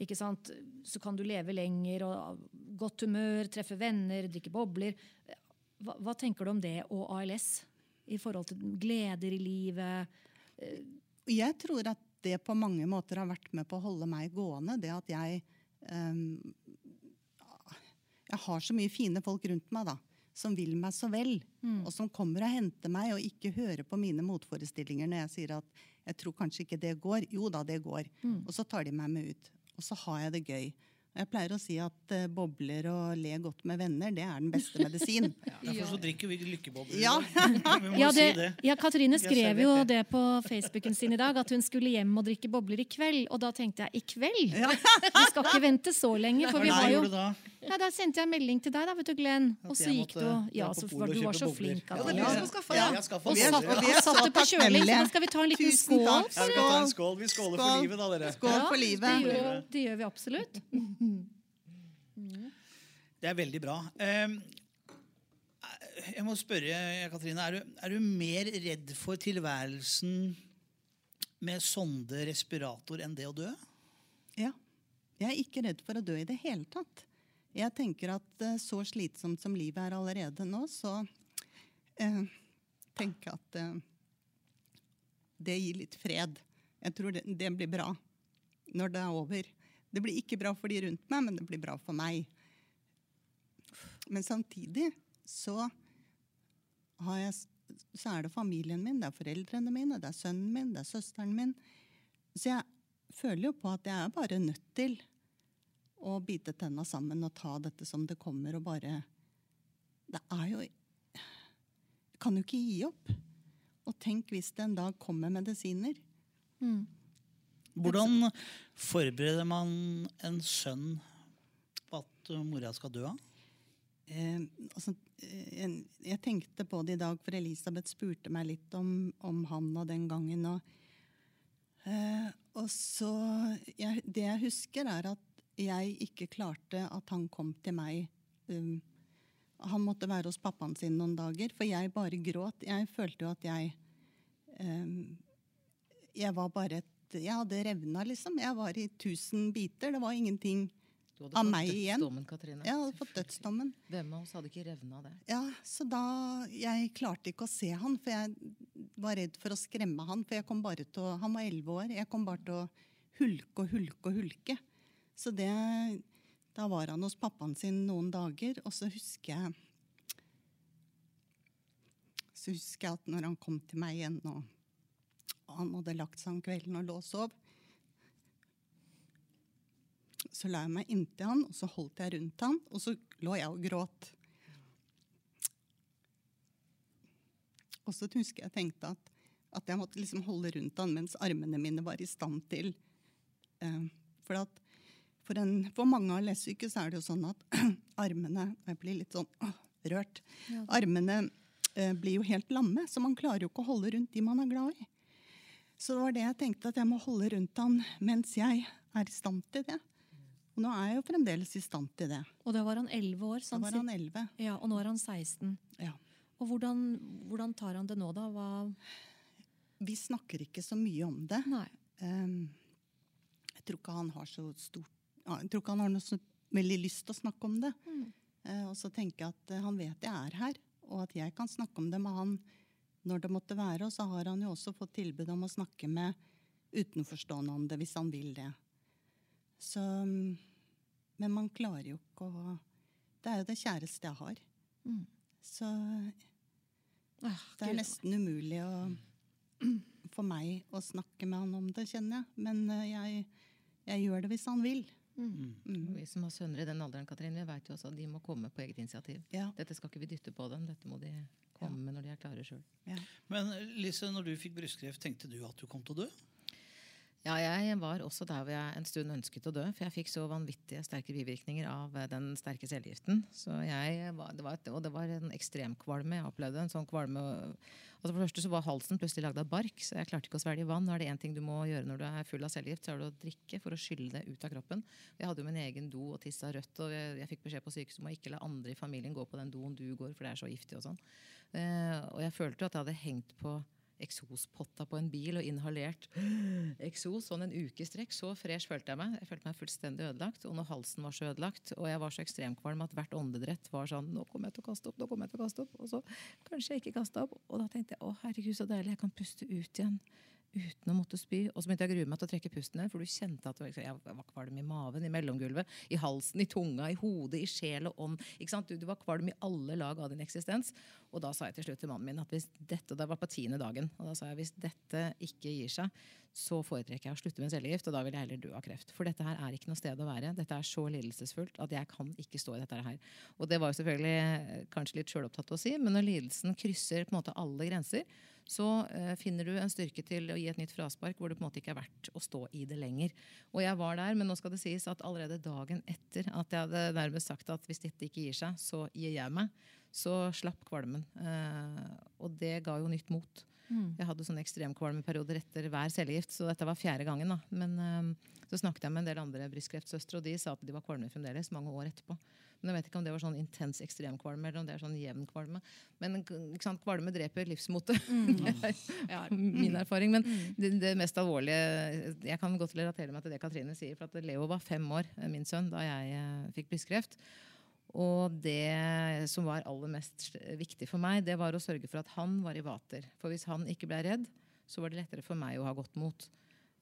ikke sant, så kan du leve lenger, og godt humør, treffe venner, drikke bobler. Hva, hva tenker du om det og ALS? I forhold til gleder i livet? Jeg tror at det på mange måter har vært med på å holde meg gående. Det at jeg ehm, Jeg har så mye fine folk rundt meg da, som vil meg så vel. Og som kommer og henter meg og ikke hører på mine motforestillinger når jeg sier at jeg tror kanskje ikke det går. Jo da, det går. Og så tar de meg med ut. Og så har jeg det gøy. Jeg pleier å si at uh, bobler og le godt med venner, det er den beste medisin. ja, Derfor så drikker vi lykkebobler. Ja. Vi må Ja, det, si det. ja, Katrine skrev jo det. på Facebooken sin i dag, at hun skulle hjem og drikke bobler i kveld. Og da tenkte jeg i kveld? Vi skal ikke vente så lenge. For vi har jo gjorde da? ja, Da sendte jeg melding til deg, da, vet du, Glenn. Og så gikk du Ja, så var du var så flink. Ja, det er du som har skaffet Ja. det. Jeg har Og satt, Ja, vi og satt det på kjøling, så da skal vi ta en liten skål. Ja, vi må ta en skål. Vi skåler for livet, da, dere. Skål Ja, for Det livet. gjør, det gjør vi absolutt. Det er veldig bra. Ehm, Jeg må spørre, Katrine, er du, er du mer redd for tilværelsen med sonde respirator enn det å dø? Ja. Jeg er ikke redd for å dø i det hele tatt. Jeg tenker at eh, så slitsomt som livet er allerede nå, så eh, tenker jeg at eh, det gir litt fred. Jeg tror det, det blir bra når det er over. Det blir ikke bra for de rundt meg, men det blir bra for meg. Men samtidig så, jeg, så er det familien min, det er foreldrene mine, det er sønnen min, det er søsteren min. Så jeg føler jo på at jeg er bare nødt til å bite tenna sammen og ta dette som det kommer, og bare Det er jo Jeg kan jo ikke gi opp. Og tenk hvis det en dag kommer medisiner. Hvordan forbereder man en sønn på at mora skal dø av? Eh, altså, eh, jeg, jeg tenkte på det i dag, for Elisabeth spurte meg litt om, om han og den gangen. Og, eh, og så jeg, Det jeg husker, er at jeg ikke klarte at han kom til meg. Um, han måtte være hos pappaen sin noen dager, for jeg bare gråt. Jeg følte jo at jeg um, Jeg var bare et Jeg hadde revna, liksom. Jeg var i tusen biter. Det var ingenting Du hadde av fått meg igjen. dødsdommen, Katrine. Jeg hadde fått dødsdommen. Hvem av oss hadde ikke revna det? Ja, så da Jeg klarte ikke å se han, for jeg var redd for å skremme han. For jeg kom bare til å Han var elleve år. Jeg kom bare til å hulke og hulke og hulke. Så det Da var han hos pappaen sin noen dager, og så husker jeg Så husker jeg at når han kom til meg igjen, og og han hadde lagt seg om kvelden og lå og sov så la jeg meg inntil han, og så holdt jeg rundt han, og så lå jeg og gråt. Og så husker jeg tenkte at, at jeg måtte liksom holde rundt han mens armene mine var i stand til eh, For at for, en, for mange av lessyke så er det jo sånn at armene Jeg blir litt sånn å, rørt. Armene eh, blir jo helt lamme, så man klarer jo ikke å holde rundt de man er glad i. Så det var det jeg tenkte, at jeg må holde rundt han mens jeg er i stand til det. Og nå er jeg jo fremdeles i stand til det. Og da var han 11 år. Da var han 11. Ja, og nå er han 16. Ja. Og hvordan, hvordan tar han det nå, da? Hva Vi snakker ikke så mye om det. Ehm, jeg tror ikke han har så stort ja, Jeg tror ikke han har noe så veldig lyst til å snakke om det. Eh, og så tenker jeg at eh, han vet jeg er her, og at jeg kan snakke om det med han når det måtte være. Og så har han jo også fått tilbud om å snakke med utenforstående om det, hvis han vil det. Så mm, Men man klarer jo ikke å Det er jo det kjæreste jeg har. Så Ah, det er nesten umulig å, for meg å snakke med han om det, kjenner jeg. Men eh, jeg, jeg gjør det hvis han vil. Og Vi som har sønner i den alderen, Katrine, vi vet jo også at de må komme på eget initiativ. Ja. Dette skal ikke vi dytte på dem, dette må de komme med når de er klare sjøl. Men Lise, når du fikk brystkreft, tenkte du at du kom til å dø? Ja, jeg var også der hvor jeg en stund ønsket å dø. For jeg fikk så vanvittige sterke bivirkninger av eh, den sterke cellegiften. Så det var et, og det var en ekstremkvalme jeg opplevde. En sånn kvalme altså For det første så var halsen plutselig lagd av bark, så jeg klarte ikke å svelge vann. Nå er det én ting du må gjøre når du er full av cellegift, så er det å drikke for å skylle det ut av kroppen. Jeg hadde jo min egen do og tissa rødt, og jeg, jeg fikk beskjed på sykehuset om å ikke la andre i familien gå på den doen du går, for det er så giftig og sånn. Eh, og jeg følte jo at jeg hadde hengt på eksospotta på en bil og inhalert eksos sånn en uke i strekk. Så fresh følte jeg meg. Jeg følte meg fullstendig ødelagt. Og når halsen var så ødelagt, og jeg var så ekstremkvalm at hvert åndedrett var sånn Nå kommer jeg til å kaste opp, nå kommer jeg til å kaste opp. Og så kanskje jeg ikke kasta opp. Og da tenkte jeg å herregud, så deilig, jeg kan puste ut igjen uten å måtte spy. Og så begynte jeg å grue meg til å trekke pusten ned, for du kjente at jeg var kvalm i maven, i mellomgulvet, i halsen, i tunga, i hodet, i sjel og ånd. Du, du, var kvalm i alle lag av din eksistens. Og da sa jeg til slutt til mannen min at hvis dette, det var på tiende dagen, og da sa jeg hvis dette ikke gir seg, så foretrekker jeg å slutte med cellegift, og da vil jeg heller dø av kreft. For dette her er ikke noe sted å være. Dette er så lidelsesfullt at jeg kan ikke stå i dette her. Og det var jo selvfølgelig kanskje litt sjølopptatt å si, men når lidelsen krysser på en måte alle grenser, så uh, finner du en styrke til å gi et nytt fraspark hvor det på en måte ikke er verdt å stå i det lenger. Og jeg var der, men nå skal det sies at allerede dagen etter at jeg hadde nærmest sagt at hvis dette ikke gir seg, så gir jeg meg, så slapp kvalmen. Uh, og det ga jo nytt mot. Mm. Jeg hadde sånne ekstremkvalmeperioder etter hver cellegift, så dette var fjerde gangen. da. Men uh, så snakket jeg med en del andre brystkreftsøstre, og de sa at de var kvalme fremdeles mange år etterpå. Men jeg vet ikke om det var sånn intens ekstremkvalme eller om det er sånn jevn kvalme. Men sant, kvalme dreper livsmotet. Mm. min erfaring. Men mm. det, det, mest alvorlige Jeg kan godt relatere meg til det Katrine sier. For at Leo var fem år, eh, min sønn, da jeg eh, fikk brystkreft. Og det som var aller mest viktig for meg, det var å sørge for at han var i vater. For hvis han ikke ble redd, så var det lettere for meg å ha godt mot.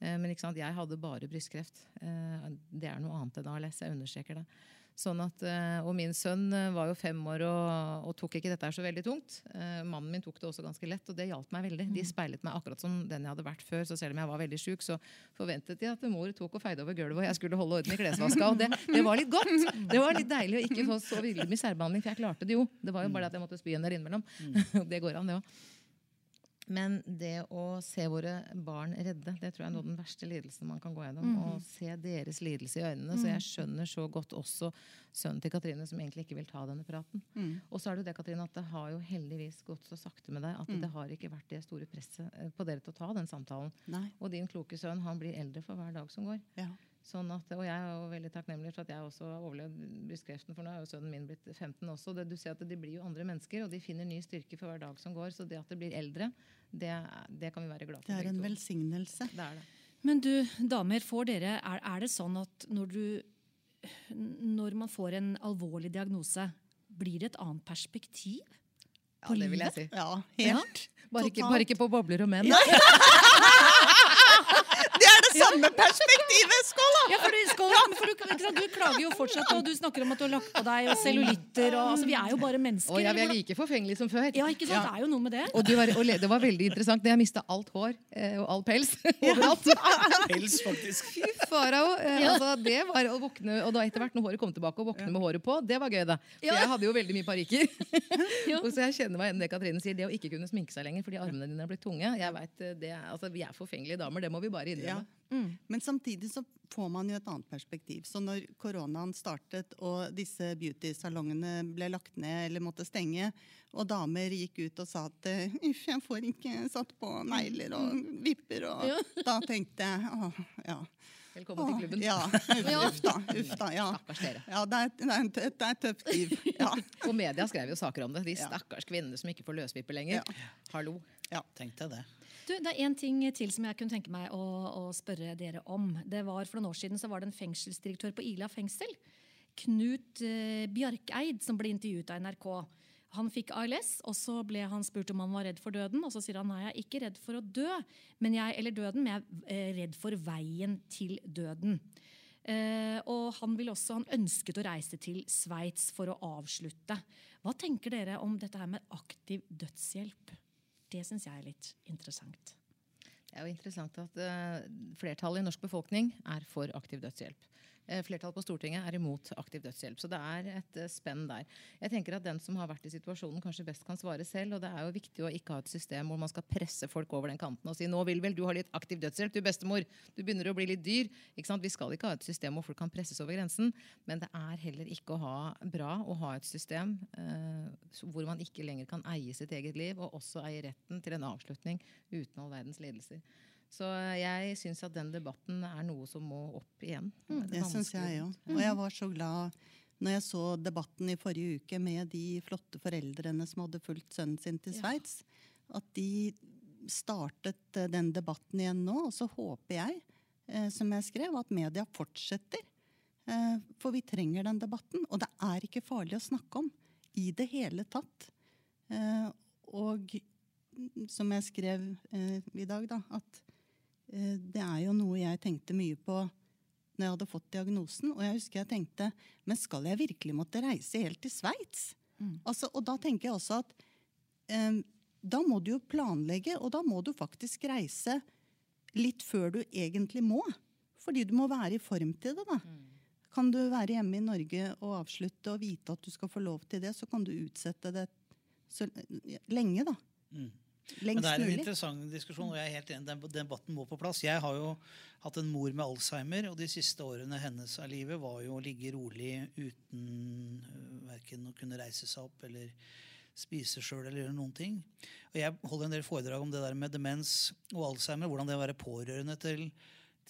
Eh, men jeg hadde bare brystkreft. Det er noe annet enn ALS. Jeg understreker det. Sånn at, eh, og min sønn eh, var jo fem år og, og tok ikke dette her så veldig tungt. Eh, mannen min tok det også ganske lett, og det hjalp meg veldig. De mm. speilet meg akkurat som den jeg hadde vært før. Så selv om jeg var veldig sjuk, så forventet de at mor tok og feide over gulvet, og jeg skulle holde orden i klesvaska. Og det, det, var litt godt! Det var litt deilig å ikke få så mye særbehandling, for jeg klarte det jo. Det var jo bare at jeg måtte spy en der innimellom. Mm. det går an, det òg. Men det å se våre barn redde, det tror jeg er noe av den verste lidelsen man kan gå gjennom. Mm. Å se deres lidelse i øynene. Mm. Så jeg skjønner så godt også sønnen til Katrine, som egentlig ikke vil ta denne praten. Mm. Og så er det jo det, Katrine, at det har jo heldigvis gått så sakte med deg at mm. det har ikke vært det store presset eh, på dere til å ta den samtalen. Nei. Og din kloke sønn, han blir eldre for hver dag som går. Ja. Sånn at, og jeg er jo veldig takknemlig for at jeg også har overlevd brystkreften. For nå er jo sønnen min blitt 15 også. Det, du ser at De blir jo andre mennesker, og de finner ny styrke for hver dag som går. Så det at det blir eldre, det, det kan vi være glad for. Det er en velsignelse. Det er det. Men du, damer, får dere, er, er det sånn at når, du, når man får en alvorlig diagnose, blir det et annet perspektiv? Ja, det vil jeg si. Ja, helt. Ja. Bare, ikke, bare, ikke, på bobler og menn. samme perspektivet! Skål, da! Ja, for, du, skål, for du, du, klager jo fortsatt, og du snakker om at du har lagt på deg og cellulitter. Og, altså, vi er jo bare mennesker. Og ja, Vi er like forfengelige som før. Ja, ikke sant? Ja. Det er jo noe med det. Og, var, og det var veldig interessant. Jeg mista alt hår eh, og all pels overalt. pels, faktisk. Fy farao. Eh, altså, det var å våkne, og da etter hvert når håret kom tilbake, å våkne med håret på, det var gøy, da. For jeg hadde jo veldig mye parykker. og så jeg kjenner meg igjen det Katrine sier, det å ikke kunne sminke seg lenger fordi armene dine er blitt tunge. Jeg vet, eh, det, altså, Vi er forfengelige damer, det må vi bare innrømme. Mm. Men samtidig så får man jo et annet perspektiv. Så når koronaen startet og disse beauty-salongene ble lagt ned eller måtte stenge, og damer gikk ut og sa at uff, jeg får ikke satt på negler og vipper, og ja. da tenkte jeg åh, ja. Velkommen til klubben. Ja, uff da. Uff da ja. ja det, er, det, er, det er tøft liv. Ja. Og media skrev jo saker om det. De stakkars kvinnene som ikke får løsvipper lenger. Hallo. Ja, tenkte jeg det. Du, det er én ting til som jeg kunne tenke meg å, å, spørre dere om. Det var For noen år siden så var det en fengselsdirektør på Ila fengsel, Knut eh, Bjarkeid, som ble intervjuet av NRK. Han fikk ALS, og så ble han spurt om han var redd for døden. Og så sier han nei, jeg er ikke redd for å dø, men jeg, eller døden, men jeg er eh, redd for veien til døden. Eh, og han, også, han ønsket å reise til Sveits for å avslutte. Hva tenker dere om dette her med aktiv dødshjelp? Det syns jeg er litt interessant. Det er jo interessant at uh, flertallet i norsk befolkning er for aktiv dødshjelp. Eh, Flertallet på Stortinget er imot aktiv dødshjelp. Så det er et eh, spenn der. Jeg tenker at Den som har vært i situasjonen, kanskje best kan svare selv. Og det er jo viktig å ikke ha et system hvor man skal presse folk over den kanten og si nå vil vel du ha litt aktiv dødshjelp, du bestemor. Du begynner å bli litt dyr. Vi skal ikke ha et system hvor folk kan presses over grensen. Men det er heller ikke å ha bra å ha et system eh, hvor man ikke lenger kan eie sitt eget liv, og også eie retten til en avslutning uten all verdens lidelser. Så jeg syns at den debatten er noe som må opp igjen. Mm, det syns jeg òg. Og jeg var så glad når jeg så debatten i forrige uke med de flotte foreldrene som hadde fulgt sønnen sin til Sveits, at de startet eh, den debatten igjen nå. Og så håper jeg, eh, som jeg skrev, at media fortsetter. Eh, for vi trenger den debatten. Og det er ikke farlig å snakke om i det hele tatt. Og som jeg skrev i dag, da, at det er jo noe jeg tenkte mye på når jeg hadde fått diagnosen. Og jeg husker jeg tenkte men skal jeg virkelig måtte reise helt til Sveits? Mm. Altså, og da tenker jeg også at um, da må du jo planlegge, og da må du faktisk reise litt før du egentlig må. Fordi du må være i form til det. da. Mm. Kan du være hjemme i Norge og avslutte og vite at du skal få lov til det, så kan du utsette det så lenge, da. Mm. Men Det er en interessant diskusjon, og jeg er helt enig, den debatten må på plass. Jeg har jo hatt en mor med alzheimer, og de siste årene hennes av livet var jo å ligge rolig uten øh, verken å kunne reise seg opp eller spise sjøl eller gjøre noen ting. Og Jeg holder en del foredrag om det der med demens og alzheimer, hvordan det å være pårørende til,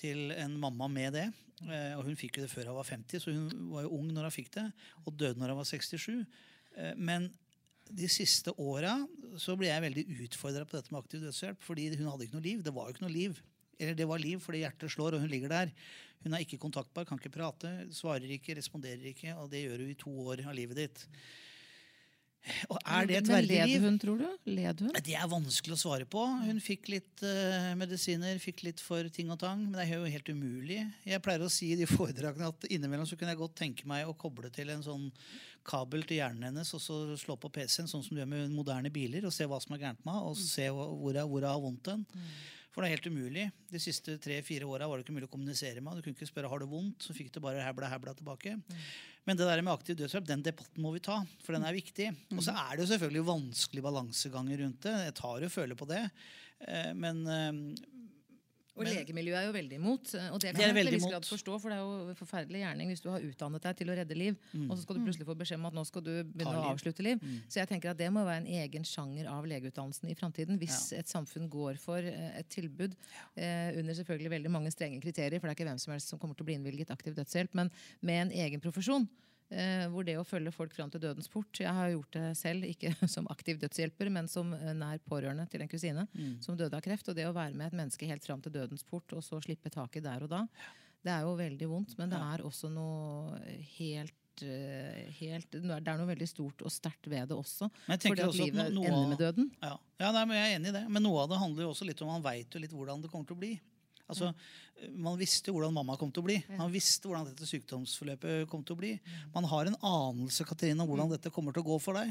til en mamma med det. Eh, og Hun fikk jo det før hun var 50, så hun var jo ung når hun fikk det, og døde når hun var 67. Eh, men de siste åra ble jeg veldig utfordra på dette med aktiv dødshjelp. Fordi hun hadde ikke noe liv. Det var jo ikke noe liv. Eller det var liv fordi hjertet slår, og hun ligger der. Hun er ikke kontaktbar, kan ikke prate, svarer ikke, responderer ikke. Og det gjør hun i to år av livet ditt. Og er det et verdig liv? Led hun, tror du? Led hun? Det er vanskelig å svare på. Hun fikk litt uh, medisiner, fikk litt for ting og tang. Men det er jo helt umulig. Jeg pleier å si i de foredragene at innimellom så kunne jeg godt tenke meg å koble til en sånn kabel til hjernen hennes og så slå på PC-en, sånn som du gjør med moderne biler, og se hva som er gærent med henne, og se hvor hun har vondt den. For det er helt umulig. De siste tre-fire åra var det ikke mulig å kommunisere med. Du kunne ikke spørre har du vondt, så fikk du bare hebla hebla tilbake. Mm. Men det der med aktiv dødshjelp, den debatten må vi ta, for den er viktig. Og så er det jo selvfølgelig vanskelige balanseganger rundt det. Jeg tar jo føler på det. Eh, men eh, og men, legemiljøet er jo veldig imot. Og det kan jeg til viss grad forstå, for det er jo forferdelig gjerning hvis du har utdannet deg til å redde liv, mm. og så skal du plutselig få beskjed om at nå skal du begynne å avslutte liv. Mm. Så jeg tenker at det må være en egen sjanger av legeutdannelsen i framtiden. Hvis ja. et samfunn går for eh, et tilbud eh, under selvfølgelig veldig mange strenge kriterier, for det er ikke hvem som helst som kommer til å bli innvilget aktiv dødshjelp, men med en egen profesjon. Eh, hvor det å følge folk fram til dødens port Jeg har gjort det selv, ikke som aktiv dødshjelper, men som eh, nær pårørende til en kusine mm. som døde av kreft. Og det å være med et menneske helt fram til dødens port, og så slippe taket der og da, det er jo veldig vondt. Men det er også noe helt eh, Helt, det er noe veldig stort og sterkt ved det også. Fordi at livet ender med døden. Ja, ja nei, jeg er enig i det. Men noe av det handler jo også litt om man veit litt hvordan det kommer til å bli. Altså, Man visste hvordan mamma kom til å bli. Man visste hvordan dette sykdomsforløpet kom til å bli. Man har en anelse Katrine, om hvordan mm. dette kommer til å gå for deg.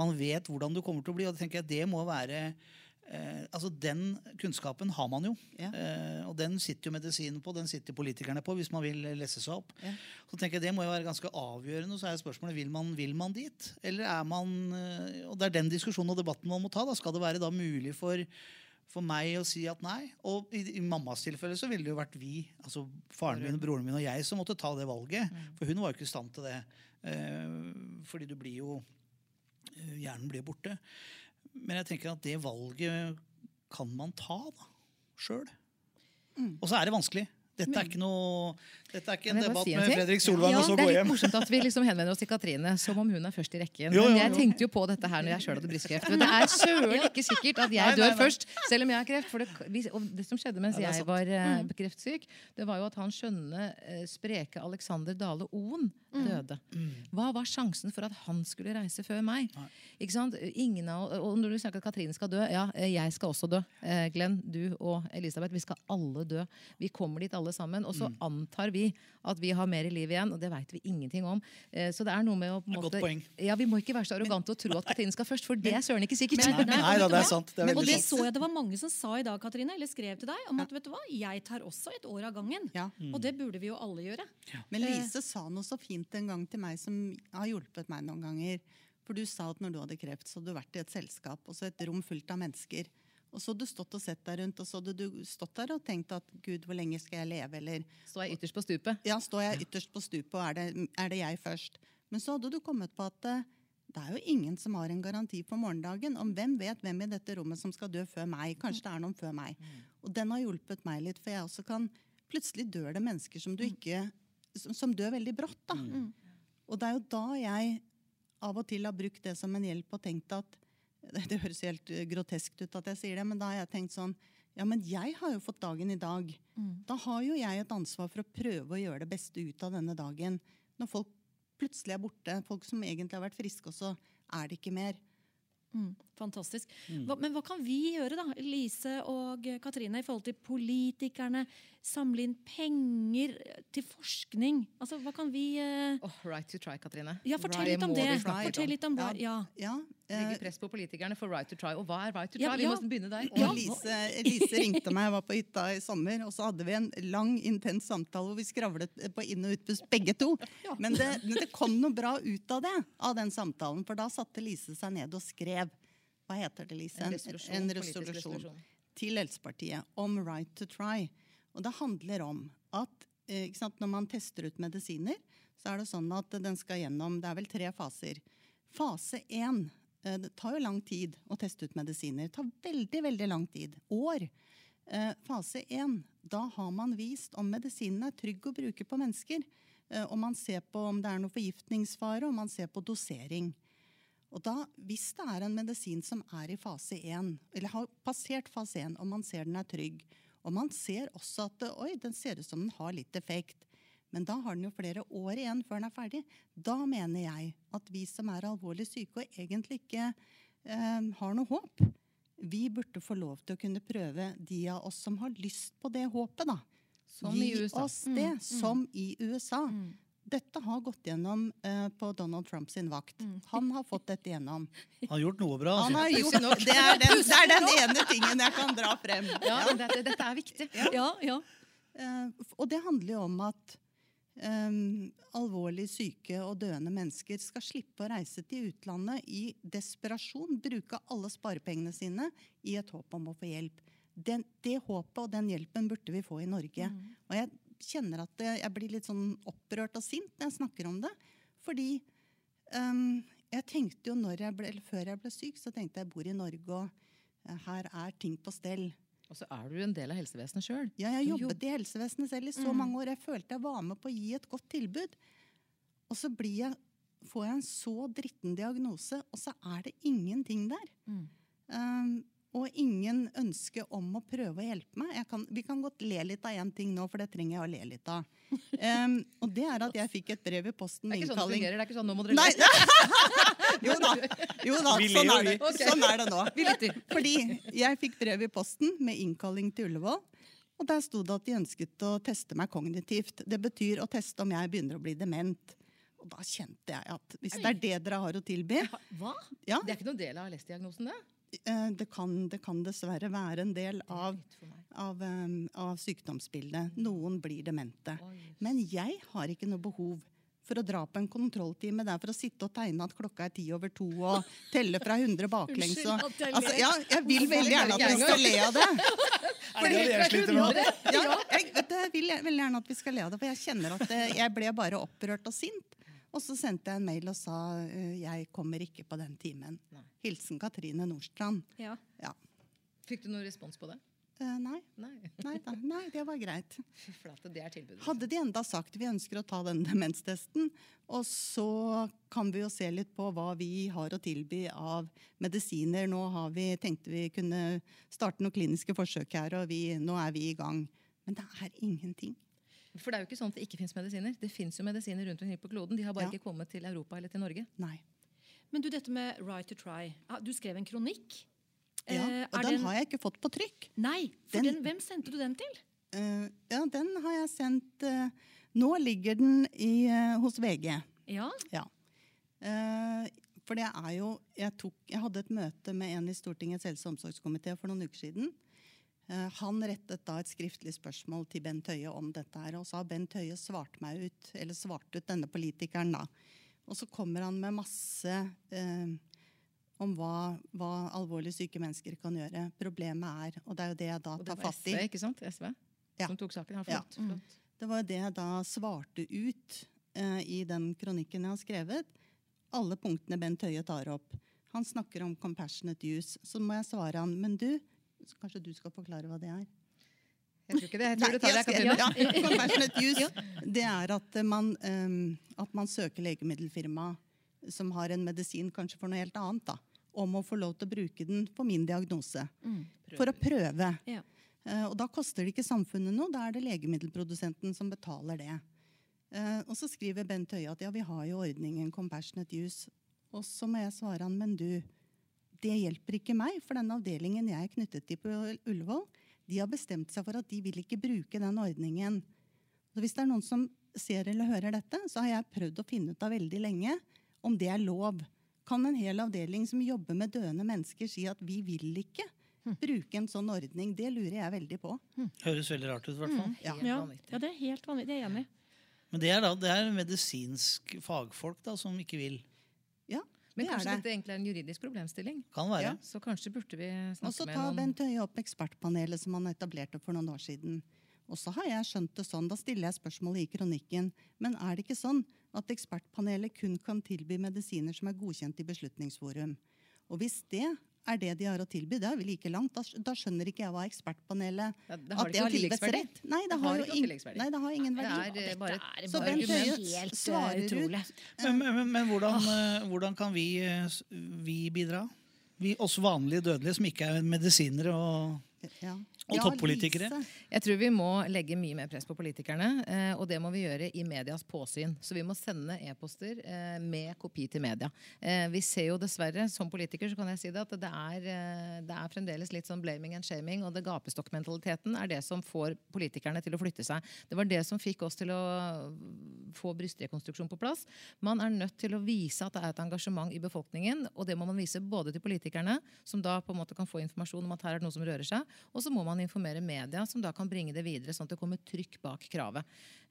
Man vet hvordan du kommer til å bli, og det tenker jeg det må være eh, altså Den kunnskapen har man jo. Ja. Eh, og den sitter jo medisinen på, den sitter politikerne på hvis man vil lese seg opp. Ja. Så tenker jeg Det må jo være ganske avgjørende. Så er spørsmålet vil man, vil man dit. Eller er man eh, Og det er den diskusjonen og debatten man må ta. da Skal det være da mulig for for meg å si at nei. Og i, i mammas tilfelle så ville det jo vært vi, altså faren min, broren min og jeg, som måtte ta det valget. Mm. For hun var jo ikke i stand til det. Eh, fordi du blir jo eh, Hjernen blir borte. Men jeg tenker at det valget kan man ta da, sjøl. Mm. Og så er det vanskelig. Dette er ikke, noe, dette er ikke en debatt si en med Fredrik Solvang ja, og så gå hjem. Det er litt morsomt at vi liksom henvender oss til Katrine som om hun er først i rekken. Jo, Men jeg tenkte jo på dette her når jeg sjøl hadde brystkreft. Men det er søren ikke sikkert at jeg dør først, selv om jeg har kreft. For det, og det som skjedde mens jeg var uh, kreftsyk, det var jo at han skjønne, uh, spreke Alexander Dale Oen mm. døde. Mm. Hva var sjansen for at han skulle reise før meg? Ikke sant? Ingen av, og når du snakker at Katrine skal dø, ja, jeg skal også dø. Uh, Glenn, du og Elisabeth, vi skal alle dø. Vi kommer dit alle alle sammen. Og så Mm. antar vi at vi har mer i livet igjen, og det veit vi ingenting om. Eh, Så det er noe med å på en måte godt poeng. Ja, Vi må ikke være så arrogante og tro at Katrine skal først, for det er søren ikke sikkert. Men- Nei, Nei, da, det er sant. Det er Og det sant. så jeg det var mange som sa i dag, Katrine, eller skrev til deg, om at vet du hva, jeg tar også et år av gangen. Ja. Og det burde vi jo alle gjøre. Men Lise sa noe så fint en gang til meg som har hjulpet meg noen ganger. For du sa at når du hadde kreft, så hadde du vært i et selskap, og så et rom fullt av mennesker. Og så hadde du stått og sett deg rundt, og så hadde du stått der og tenkt at gud, hvor lenge skal jeg leve, eller Står jeg ytterst på stupet. ja, står jeg ytterst på stupet, og er det, er det jeg først? Men så hadde du kommet på at eh, det er jo ingen som har en garanti for morgendagen. Om hvem vet hvem i dette rommet som skal dø før meg? Kanskje det er noen før meg. Og den har hjulpet meg litt, for jeg også kan Plutselig dør det mennesker som du ikke Som, som dør veldig brått, da. Og det er jo da jeg av og til har brukt det som en hjelp og tenkt at Det, det høres helt eh, groteskt ut at jeg sier det, men da har jeg tenkt sånn Ja, men jeg har jo fått dagen i dag. Da har jo jeg et ansvar for å prøve å gjøre det beste ut av denne dagen. Når folk plutselig er borte, folk som egentlig har vært friske, og så er det ikke mer. Mm, fantastisk. Hva, men hva kan vi gjøre, da, Lise og eh, Katrine, i forhold til politikerne? Samle inn penger til forskning? Altså, hva kan vi uh... Oh, right to try, Katrine. Ja, fortell right litt om det. vi Fortell litt om hva Ja. Ja, Legge eh, press på politikerne for right to try. Og hva er right to Ja, try? Vi ja. må begynne der. og Ja, Lise, Lise ringte meg, jeg var på hytta i sommer, og så hadde vi en lang, intens samtale hvor vi skravlet på inn- og utpust begge to. Men det, men det kom noe bra ut av det, av den samtalen, for da satte Lise seg ned og skrev Hva heter det, Lise? En resolusjon, En resolusjon resolusjon. til Helsepartiet om right to try. Og det handler om at eh, sant, når man tester ut medisiner, så er det sånn at den skal gjennom Det er vel tre faser. Fase én eh, Det tar jo lang tid å teste ut medisiner. Det tar veldig, veldig lang tid. År. Eh, Fase én, da har man vist om medisinen er trygg å bruke på mennesker. Om Og man ser på om det er noe forgiftningsfare, og man ser på dosering. Og da, Hvis det er en medisin som er i fase 1, eller har passert fase 1, og man ser den er trygg, og man ser også at oi, den ser ut som den har litt effekt, men da har den jo flere år igjen før den er ferdig, da mener jeg at vi som er alvorlig syke og egentlig ikke eh, har noe håp, vi burde få lov til å kunne prøve de av oss som har lyst på det håpet. da. Som i Gi USA. oss det, som i USA. Dette har gått gjennom eh, på Donald Trumps vakt. vakt. Han har fått dette gjennom. Han har gjort noe bra. Han har gjort, det, er den, det er den ene tingen jeg kan dra frem. Ja, ja. dette, dette er viktig. Ja, ja. Eh, og det handler jo om at Um, alvorlig syke og døende mennesker skal slippe å reise til utlandet i desperasjon, bruke alle sparepengene sine i et håp om å få hjelp. Den, det håpet og den hjelpen burde vi få i Norge. Og jeg kjenner at jeg blir litt sånn opprørt og sint når jeg snakker om det. Fordi um, jeg tenkte jo når jeg ble, eller før jeg ble syk, så tenkte jeg jeg bor i Norge, og eh, her er ting på stell. Og så er du en del av helsevesenet sjøl. Ja, jeg jobbet i helsevesenet selv i så Mm. mange år. Jeg følte jeg var med på å gi et godt tilbud. Og så blir jeg, får jeg en så dritten diagnose, og så er det ingenting der. Mm. Um, og ingen ønske om å prøve å hjelpe meg. Jeg kan, vi kan godt le litt av én ting nå, for det trenger jeg å le litt av. Um, og det er at jeg fikk et brev i posten med innkalling. Det er ikke sånn det fungerer. Det er ikke sånn, nå må dere le. jo da. Jo da, sånn er det. Sånn er det nå. Vi lytter. Fordi jeg fikk brev i posten med innkalling til Ullevål. Og der sto det at de ønsket å teste meg kognitivt. Det betyr å teste om jeg begynner å bli dement. Og da kjente jeg at hvis det er det dere har å tilby Hva? ja, Det er ikke noen del av ALS-diagnosen, det? Eh, det kan, det kan dessverre være en del av, av, av sykdomsbildet. Noen blir demente. Men jeg har ikke noe behov for å dra på en kontrolltime. Det er for å sitte og tegne at klokka er ti over to og telle fra 100 baklengs. Og, Unnskyld at jeg altså, ja, jeg vil veldig gjerne at vi skal le av det. Er jeg? Ja, jeg, vet vil jeg- veldig gjerne at vi skal le av det, for jeg kjenner at eh, jeg ble bare opprørt og sint. Og så sendte jeg en mail og sa eh, jeg kommer ikke på den timen. Hilsen Katrine Nordstrand. Ja. Ja. Fikk du noen respons på det? Uh, nei, Nei. nei, da, nei, det var greit. Flate, det er. Hadde de enda sagt vi ønsker å ta den demenstesten, og så kan vi jo se litt på hva vi har å tilby av medisiner. Nå har vi, tenkte vi kunne starte noen kliniske forsøk her, og vi, nå er vi i gang. Men det er ingenting. For det er jo ikke sånn at det ikke fins medisiner. Det fins jo medisiner rundt omkring på kloden. De har bare Ja. ikke kommet til Europa eller til Norge. Nei. Men du, dette med right to try. Ah, Du skrev en kronikk. Ja, Eh, og den, den har jeg ikke fått på trykk. Nei, for Den- den, hvem sendte du den til? Uh, ja, den har jeg sendt uh, Nå ligger den i, uh, hos VG. Ja. Ja. Eh, for det er jo jeg, tok, jeg hadde et møte med en i Stortingets helse- og omsorgskomité for noen uker siden. Eh, han rettet da et skriftlig spørsmål til Bent Høie om dette. her, Og så har Bent Høie svart meg ut, eller svart ut denne politikeren. da. Og så kommer han med masse eh, om hva, hva alvorlig syke mennesker kan gjøre. Problemet er, og det er jo det jeg da tar fatt i Og det var SV, ikke sant? SV Ja. som tok saken. Ja, Ja. flott, flott. Det var jo det jeg da svarte ut eh, i den kronikken jeg har skrevet. Alle punktene Bent Høie tar opp. Han snakker om compassionate use. Så må jeg svare han, men du Kanskje du skal forklare hva det er? Jeg tror ikke det. Jeg tror Nei, det, jeg Katrine. skrev- ja, compassionate use. Det er at man, um, at man søker legemiddelfirma som har en medisin kanskje for noe helt annet, da, om å få lov til å bruke den for min diagnose. For å prøve. Ja. Uh, og da koster det ikke samfunnet noe, da er det legemiddelprodusenten som betaler det. Uh, og så skriver Bent Høie at ja, vi har jo ordningen Compassionate Use. Og så må jeg svare han, men du, det hjelper ikke meg, for den avdelingen jeg er knyttet til på Ullevål, de har bestemt seg for at de vil ikke bruke den ordningen. Så hvis det er noen som ser eller hører dette, så har jeg prøvd å finne ut av veldig lenge om det er lov. Kan en hel avdeling som jobber med døende mennesker si at vi vil ikke bruke en sånn ordning? Det lurer jeg veldig på. Høres veldig rart ut, i hvert fall. Ja. Ja. ja, det er helt vanvittig. Det er jeg enig i. Men det er da det er medisinsk fagfolk da, som ikke vil. Ja, Men kanskje det. dette egentlig er en juridisk problemstilling? Kan være. Ja, så kanskje burde vi Og så noen... Og tar ta Bent Høie opp ekspertpanelet som han etablerte for noen år siden. Og så har jeg skjønt det sånn, da stiller jeg spørsmålet i kronikken, men er det ikke sånn at ekspertpanelet kun kan tilby medisiner som er godkjent i Beslutningsforum? Og hvis det er det de har å tilby, det er vel like langt, da, da skjønner ikke jeg hva ekspertpanelet Ja, det har at ikke noe livets rett. Nei, det, Det har, har jo ikke tilleggsverdi. nei, det har ingen Det verdi. er eh, bare Det er Så bare Bent Høie eh, svarer ut. utrolig. Men, men, men hvordan, eh, hvordan kan vi, vi bidra? Vi, oss vanlige dødelige som ikke er medisinere og Ja. Og Ja, toppolitikere. Jeg tror vi må legge mye mer press på politikerne, eh, og det må vi gjøre i medias påsyn. Så vi må sende e-poster eh, med kopi til media. Eh, vi ser jo dessverre, som politiker, så kan jeg si det, at det er, det er fremdeles litt sånn blaming and shaming, og det gapestokkmentaliteten er det som får politikerne til å flytte seg. Det var det som fikk oss til å få brystrekonstruksjon på plass. Man er nødt til å vise at det er et engasjement i befolkningen, og det må man vise både til politikerne, som da på en måte kan få informasjon om at her er det noe som rører seg, og så må man informere media, som da kan bringe det videre, sånn at det kommer trykk bak kravet.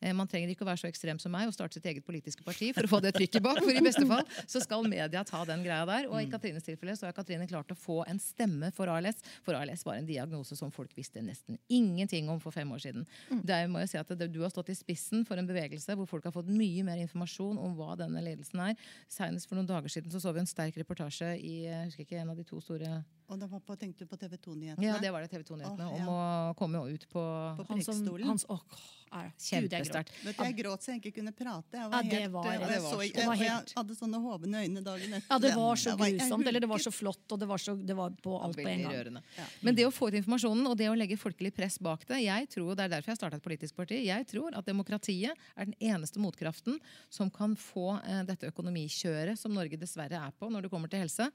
Eh, Man trenger ikke å være så ekstrem som meg og starte sitt eget politiske parti for å få det trykket bak, for i beste fall så skal media ta den greia der. Og i Katrines tilfelle så har Katrine klart å få en stemme for ALS, for ALS var en diagnose som folk visste nesten ingenting om for fem år siden. Der må jeg si at Du har stått i spissen for en bevegelse hvor folk har fått mye mer informasjon om hva denne ledelsen er. Senest for noen dager siden så, så vi en sterk reportasje i jeg husker ikke, en av de to store Og det var på, tenkte du på TV 2-nyhetene? Ja, det var det TV 2-nyhetene. Om ja. å komme ut på På prekestolen. han, som- åh, er, jeg. Kjempesterkt. Vet du, Jeg gråt så jeg ikke kunne prate. Jeg Ja, var det helt, var- og det jeg, var så, jeg, var og jeg hadde sånne hovne øyne dagen etter. Ja, det var så Jeg jeg grusomt, eller det var så flott, og det var, så, det var på alt på en gang. Ja. Men det å få ut informasjonen og det å legge folkelig press bak det jeg tror, Det er derfor jeg starta et politisk parti. Jeg tror at demokratiet er den eneste motkraften som kan få eh, dette økonomikjøret som Norge dessverre er på når det kommer til helse.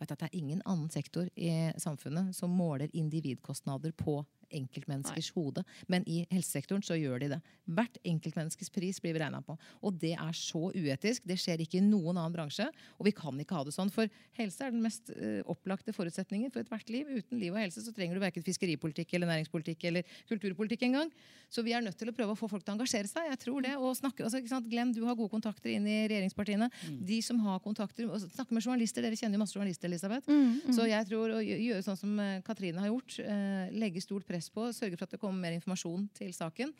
At Det er ingen annen sektor i samfunnet som måler individkostnader på enkeltmenneskers hode. Men i helsesektoren så gjør de det. Hvert enkeltmenneskes pris blir vi regna på. Og det er så uetisk. Det skjer ikke i noen annen bransje. Og vi kan ikke ha det sånn. For helse er den mest eh, opplagte forutsetningen for ethvert liv. Uten liv og helse så trenger du verken fiskeripolitikk eller næringspolitikk eller kulturpolitikk engang. Så vi er nødt til å prøve å få folk til å engasjere seg. Jeg tror det, og snakke, altså? Glenn, du har gode kontakter inn i regjeringspartiene. De som har kontakter, Snakke med journalister. Dere kjenner jo masse journalister, Elisabeth. Så jeg tror å gjøre sånn som eh, Katrine har gjort. eh, Legge stort press på, sørge for at det kommer mer informasjon til saken.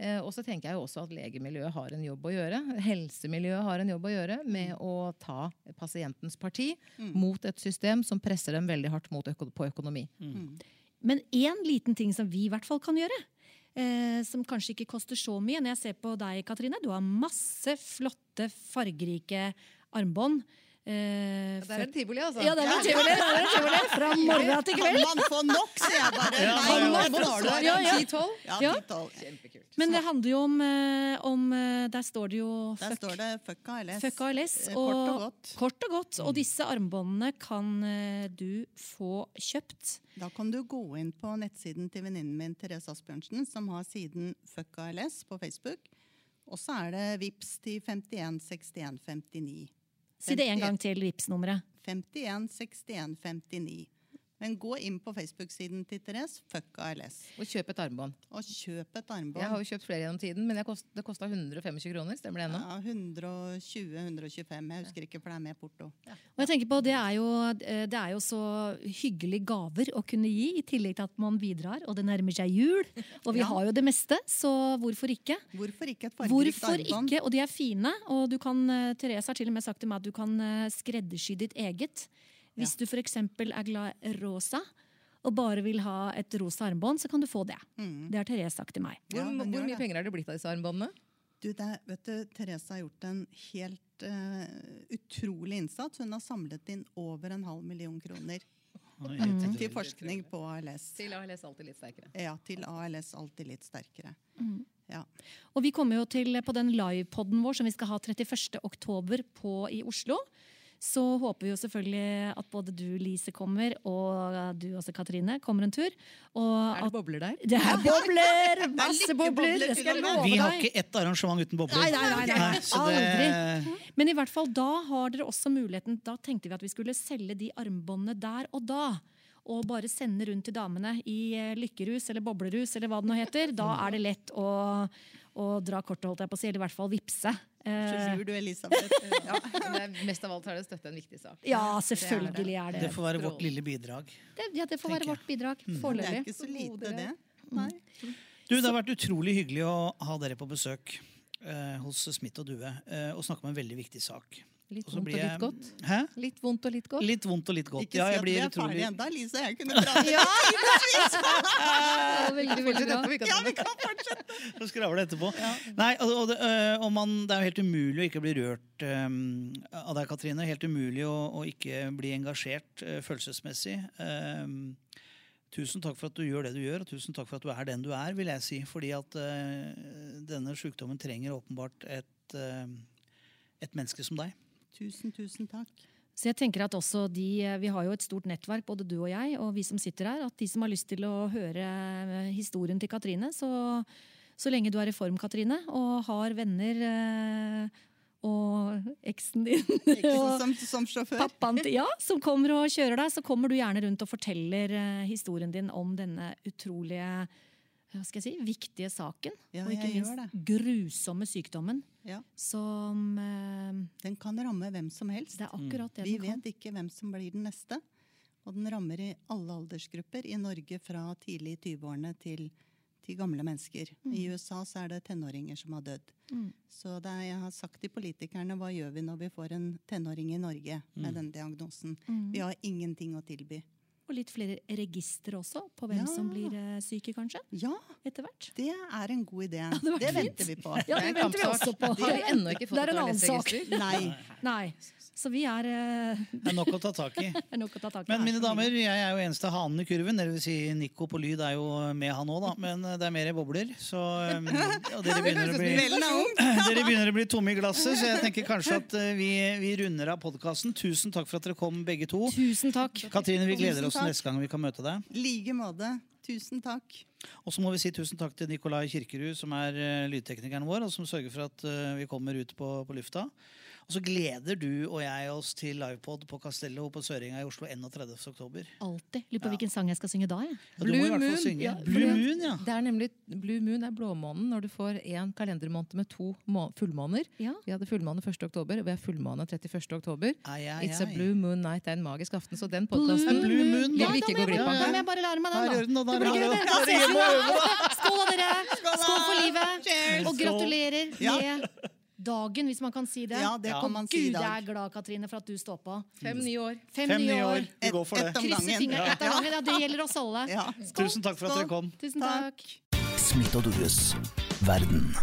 Eh, og så tenker jeg jo også at legemiljøet har en jobb å gjøre. Helsemiljøet har en jobb å gjøre med å ta pasientens parti mot et system som presser dem veldig hardt mot øko på økonomi. Men én liten ting som vi i hvert fall kan gjøre, eh, som kanskje ikke koster så mye Når jeg ser på deg, Katrine, du har masse flotte, fargerike armbånd. Eh, Det er en tivoli, altså. Ja, det er en tivoli, det er en tivoli. Fra morgen til kveld. Kan man få nok, sier jeg bare. Ja, Nei, ja, ja. nå Hvor har du? Ja, ja. 10-12? Ja, Ja. 10-12. Kjempekult. Men det handler jo om, eh, om eh, Der står det jo Der står det fuck ALS. fuck ALS. Eh, Kort og godt. Kort og godt. Og disse armbåndene kan du få kjøpt. Da kan du gå inn på nettsiden til venninnen min Therese Asbjørnsen, som har siden Fuck ALS på Facebook. Og så er det VIPS til 51 61 59. Si det en gang til, Vipps-nummeret. 51 61 59. Men gå inn på Facebook-siden til Therese, Fuck ALS, Og kjøp et armbånd. og kjøp et armbånd. Jeg har jo kjøpt flere gjennom tiden, men jeg kost, det kosta 125 kroner. Stemmer det ennå? Ja, 120-125. Jeg husker ikke, for det er med porto. Og jeg tenker på, det er, jo, eh, det er jo så hyggelige gaver å kunne gi, i tillegg til at man bidrar. Og det nærmer seg jul, og vi Ja. har jo det meste, så hvorfor ikke? Hvorfor ikke et fargerikt Hvorfor armbånd? ikke? Og de er fine. Og du kan, eh, Therese har til og med sagt til meg at du kan eh, skreddersy ditt eget. Hvis du f.eks. er glad i rosa og bare vil ha et rosa armbånd, så kan du få det. Det har Therese sagt til meg. Hvor, Ja, hvor, hvor mye det. penger er det blitt av disse armbåndene? Du, det, vet du, Therese har gjort en helt uh, utrolig innsats. Hun har samlet inn over en halv million kroner Mm. til forskning på ALS. Til ALS alltid litt sterkere. Ja, til ALS alltid litt sterkere. Ja. Og vi kommer jo til på den livepoden vår som vi skal ha 31. oktober på i Oslo. Så håper vi jo selvfølgelig at både du, Lise, kommer, og du også, Katrine, kommer en tur. Og Er det bobler der? det er bobler! Masse bobler! Det skal jeg love deg. Vi har ikke ett arrangement uten bobler. Nei, nei, nei, nei. så det, Men i hvert fall da har dere også muligheten Da tenkte vi at vi skulle selge de armbåndene der og da. Og bare sende rundt til damene i eh, lykkerus eller boblerus eller hva det nå heter. Da er det lett å, å dra kortet, holdt jeg på å si, eller i hvert fall vippse. Så Eh, lur du, Elisabeth. Ja, men er, mest av alt har det støtte en viktig sak. ja, selvfølgelig er det det. får være vårt lille bidrag. det. Ja, det får være vårt bidrag Det er ikke så lite, det. Nei. Du, Det har vært utrolig hyggelig å ha dere på besøk eh, hos Smith og Due eh, og snakke om en veldig viktig sak. Litt vondt og litt godt. Hæ? Litt vondt og litt godt. Litt vondt og litt godt. Ikke Ja, si at vi er utrolig ferdige ennå, Lise. Jeg kunne prate Ja, Ja, veldig, bra. Ja, vi kan fortsette. Så skravle etterpå. Nei, og, og, øh, og man, det er jo helt umulig å ikke bli rørt um, av deg, Katrine. Helt umulig å, å ikke bli engasjert uh, følelsesmessig. Um, tusen takk for at du gjør det du gjør, og tusen takk for at du er den du er, vil jeg si. Fordi at uh, denne sykdommen trenger åpenbart et, uh, et menneske som deg. Tusen, tusen takk. Så jeg tenker at også de, Vi har jo et stort nettverk, både du og jeg, og vi som sitter her. At de som har lyst til å høre eh, historien til Katrine, så, så lenge du er i form, Katrine, og har venner eh, og eksen din og som, som sjåfør. pappaen til, ja, som kommer og kjører deg, så kommer du gjerne rundt og forteller eh, historien din om denne utrolige hva skal jeg si, viktige saken. Ja, og ikke minst grusomme sykdommen Ja. som eh, Den kan ramme hvem som helst. Det er akkurat det mm. den kan. vet ikke hvem som blir den neste. Og den rammer i alle aldersgrupper i Norge fra tidlig i 20-årene til, til gamle mennesker. I USA så er det tenåringer som har dødd. Så det er, jeg har sagt til politikerne hva gjør vi når vi får en tenåring i Norge med den diagnosen. Vi har ingenting å tilby. Og litt flere register også, på hvem Ja. som blir eh, syke, kanskje. Ja, Etter hvert. det er en god idé. Ja, Det, det venter vi på. Ja, det venter vi også på. Har vi ennå ikke fått Det er et en annen sak. Nei. Nei. Så vi er uh... Det er nok å ta tak i. det ta tak i. Men mine damer, jeg er jo eneste hanen i kurven. Det vil si Nico på lyd er jo med han òg, da. Men det er mer bobler. Så, um, og dere begynner å bli er. Dere begynner å bli tomme i glasset, så jeg tenker kanskje at eh, vi, vi runder av podkasten. Tusen takk for at dere kom, begge to. Tusen takk. Katrine, vi gleder oss takk. neste gang vi kan møte deg. like måte. Tusen takk. Og så må vi si tusen takk til Nikolai Kirkerud, som er eh, lydteknikeren vår, og som sørger for at eh, vi kommer ut på, på lufta. Og så gleder du og jeg oss til livepod på Castello på Søringa i Oslo 31. oktober. Alltid. Lurer på hvilken sang jeg skal synge da. Jeg. Ja, du må i Blue Moon. synge. Ja, Blue Moon, ja. Det er nemlig Blue Moon er blåmånen når du får en kalendermåned med to fullmåner. Ja. Vi hadde fullmåne 1. oktober, og vi har fullmåne 31. oktober. Ai, ai, It's a blue moon night. Det er en magisk aften. Så den podkasten Blue Moon, vil da. vi ikke gå glipp Da må jeg bare lære meg den, da. den, da. da øve. Skål da, dere! Skål for livet! Cheers. Og gratulerer Ja. med dagen, hvis man kan si det. Ja, det kan man si i Gud, jeg er glad, Katrine, for at du står på. Fem nye år. Fem, Fem nye år. år. Vi går for det. om Krysse gangen. fingrene ett av gangen. Ja, det gjelder oss alle. Ja. Skål. Tusen takk for at dere kom. Tusen Takk. takk. Smith og Dues verden.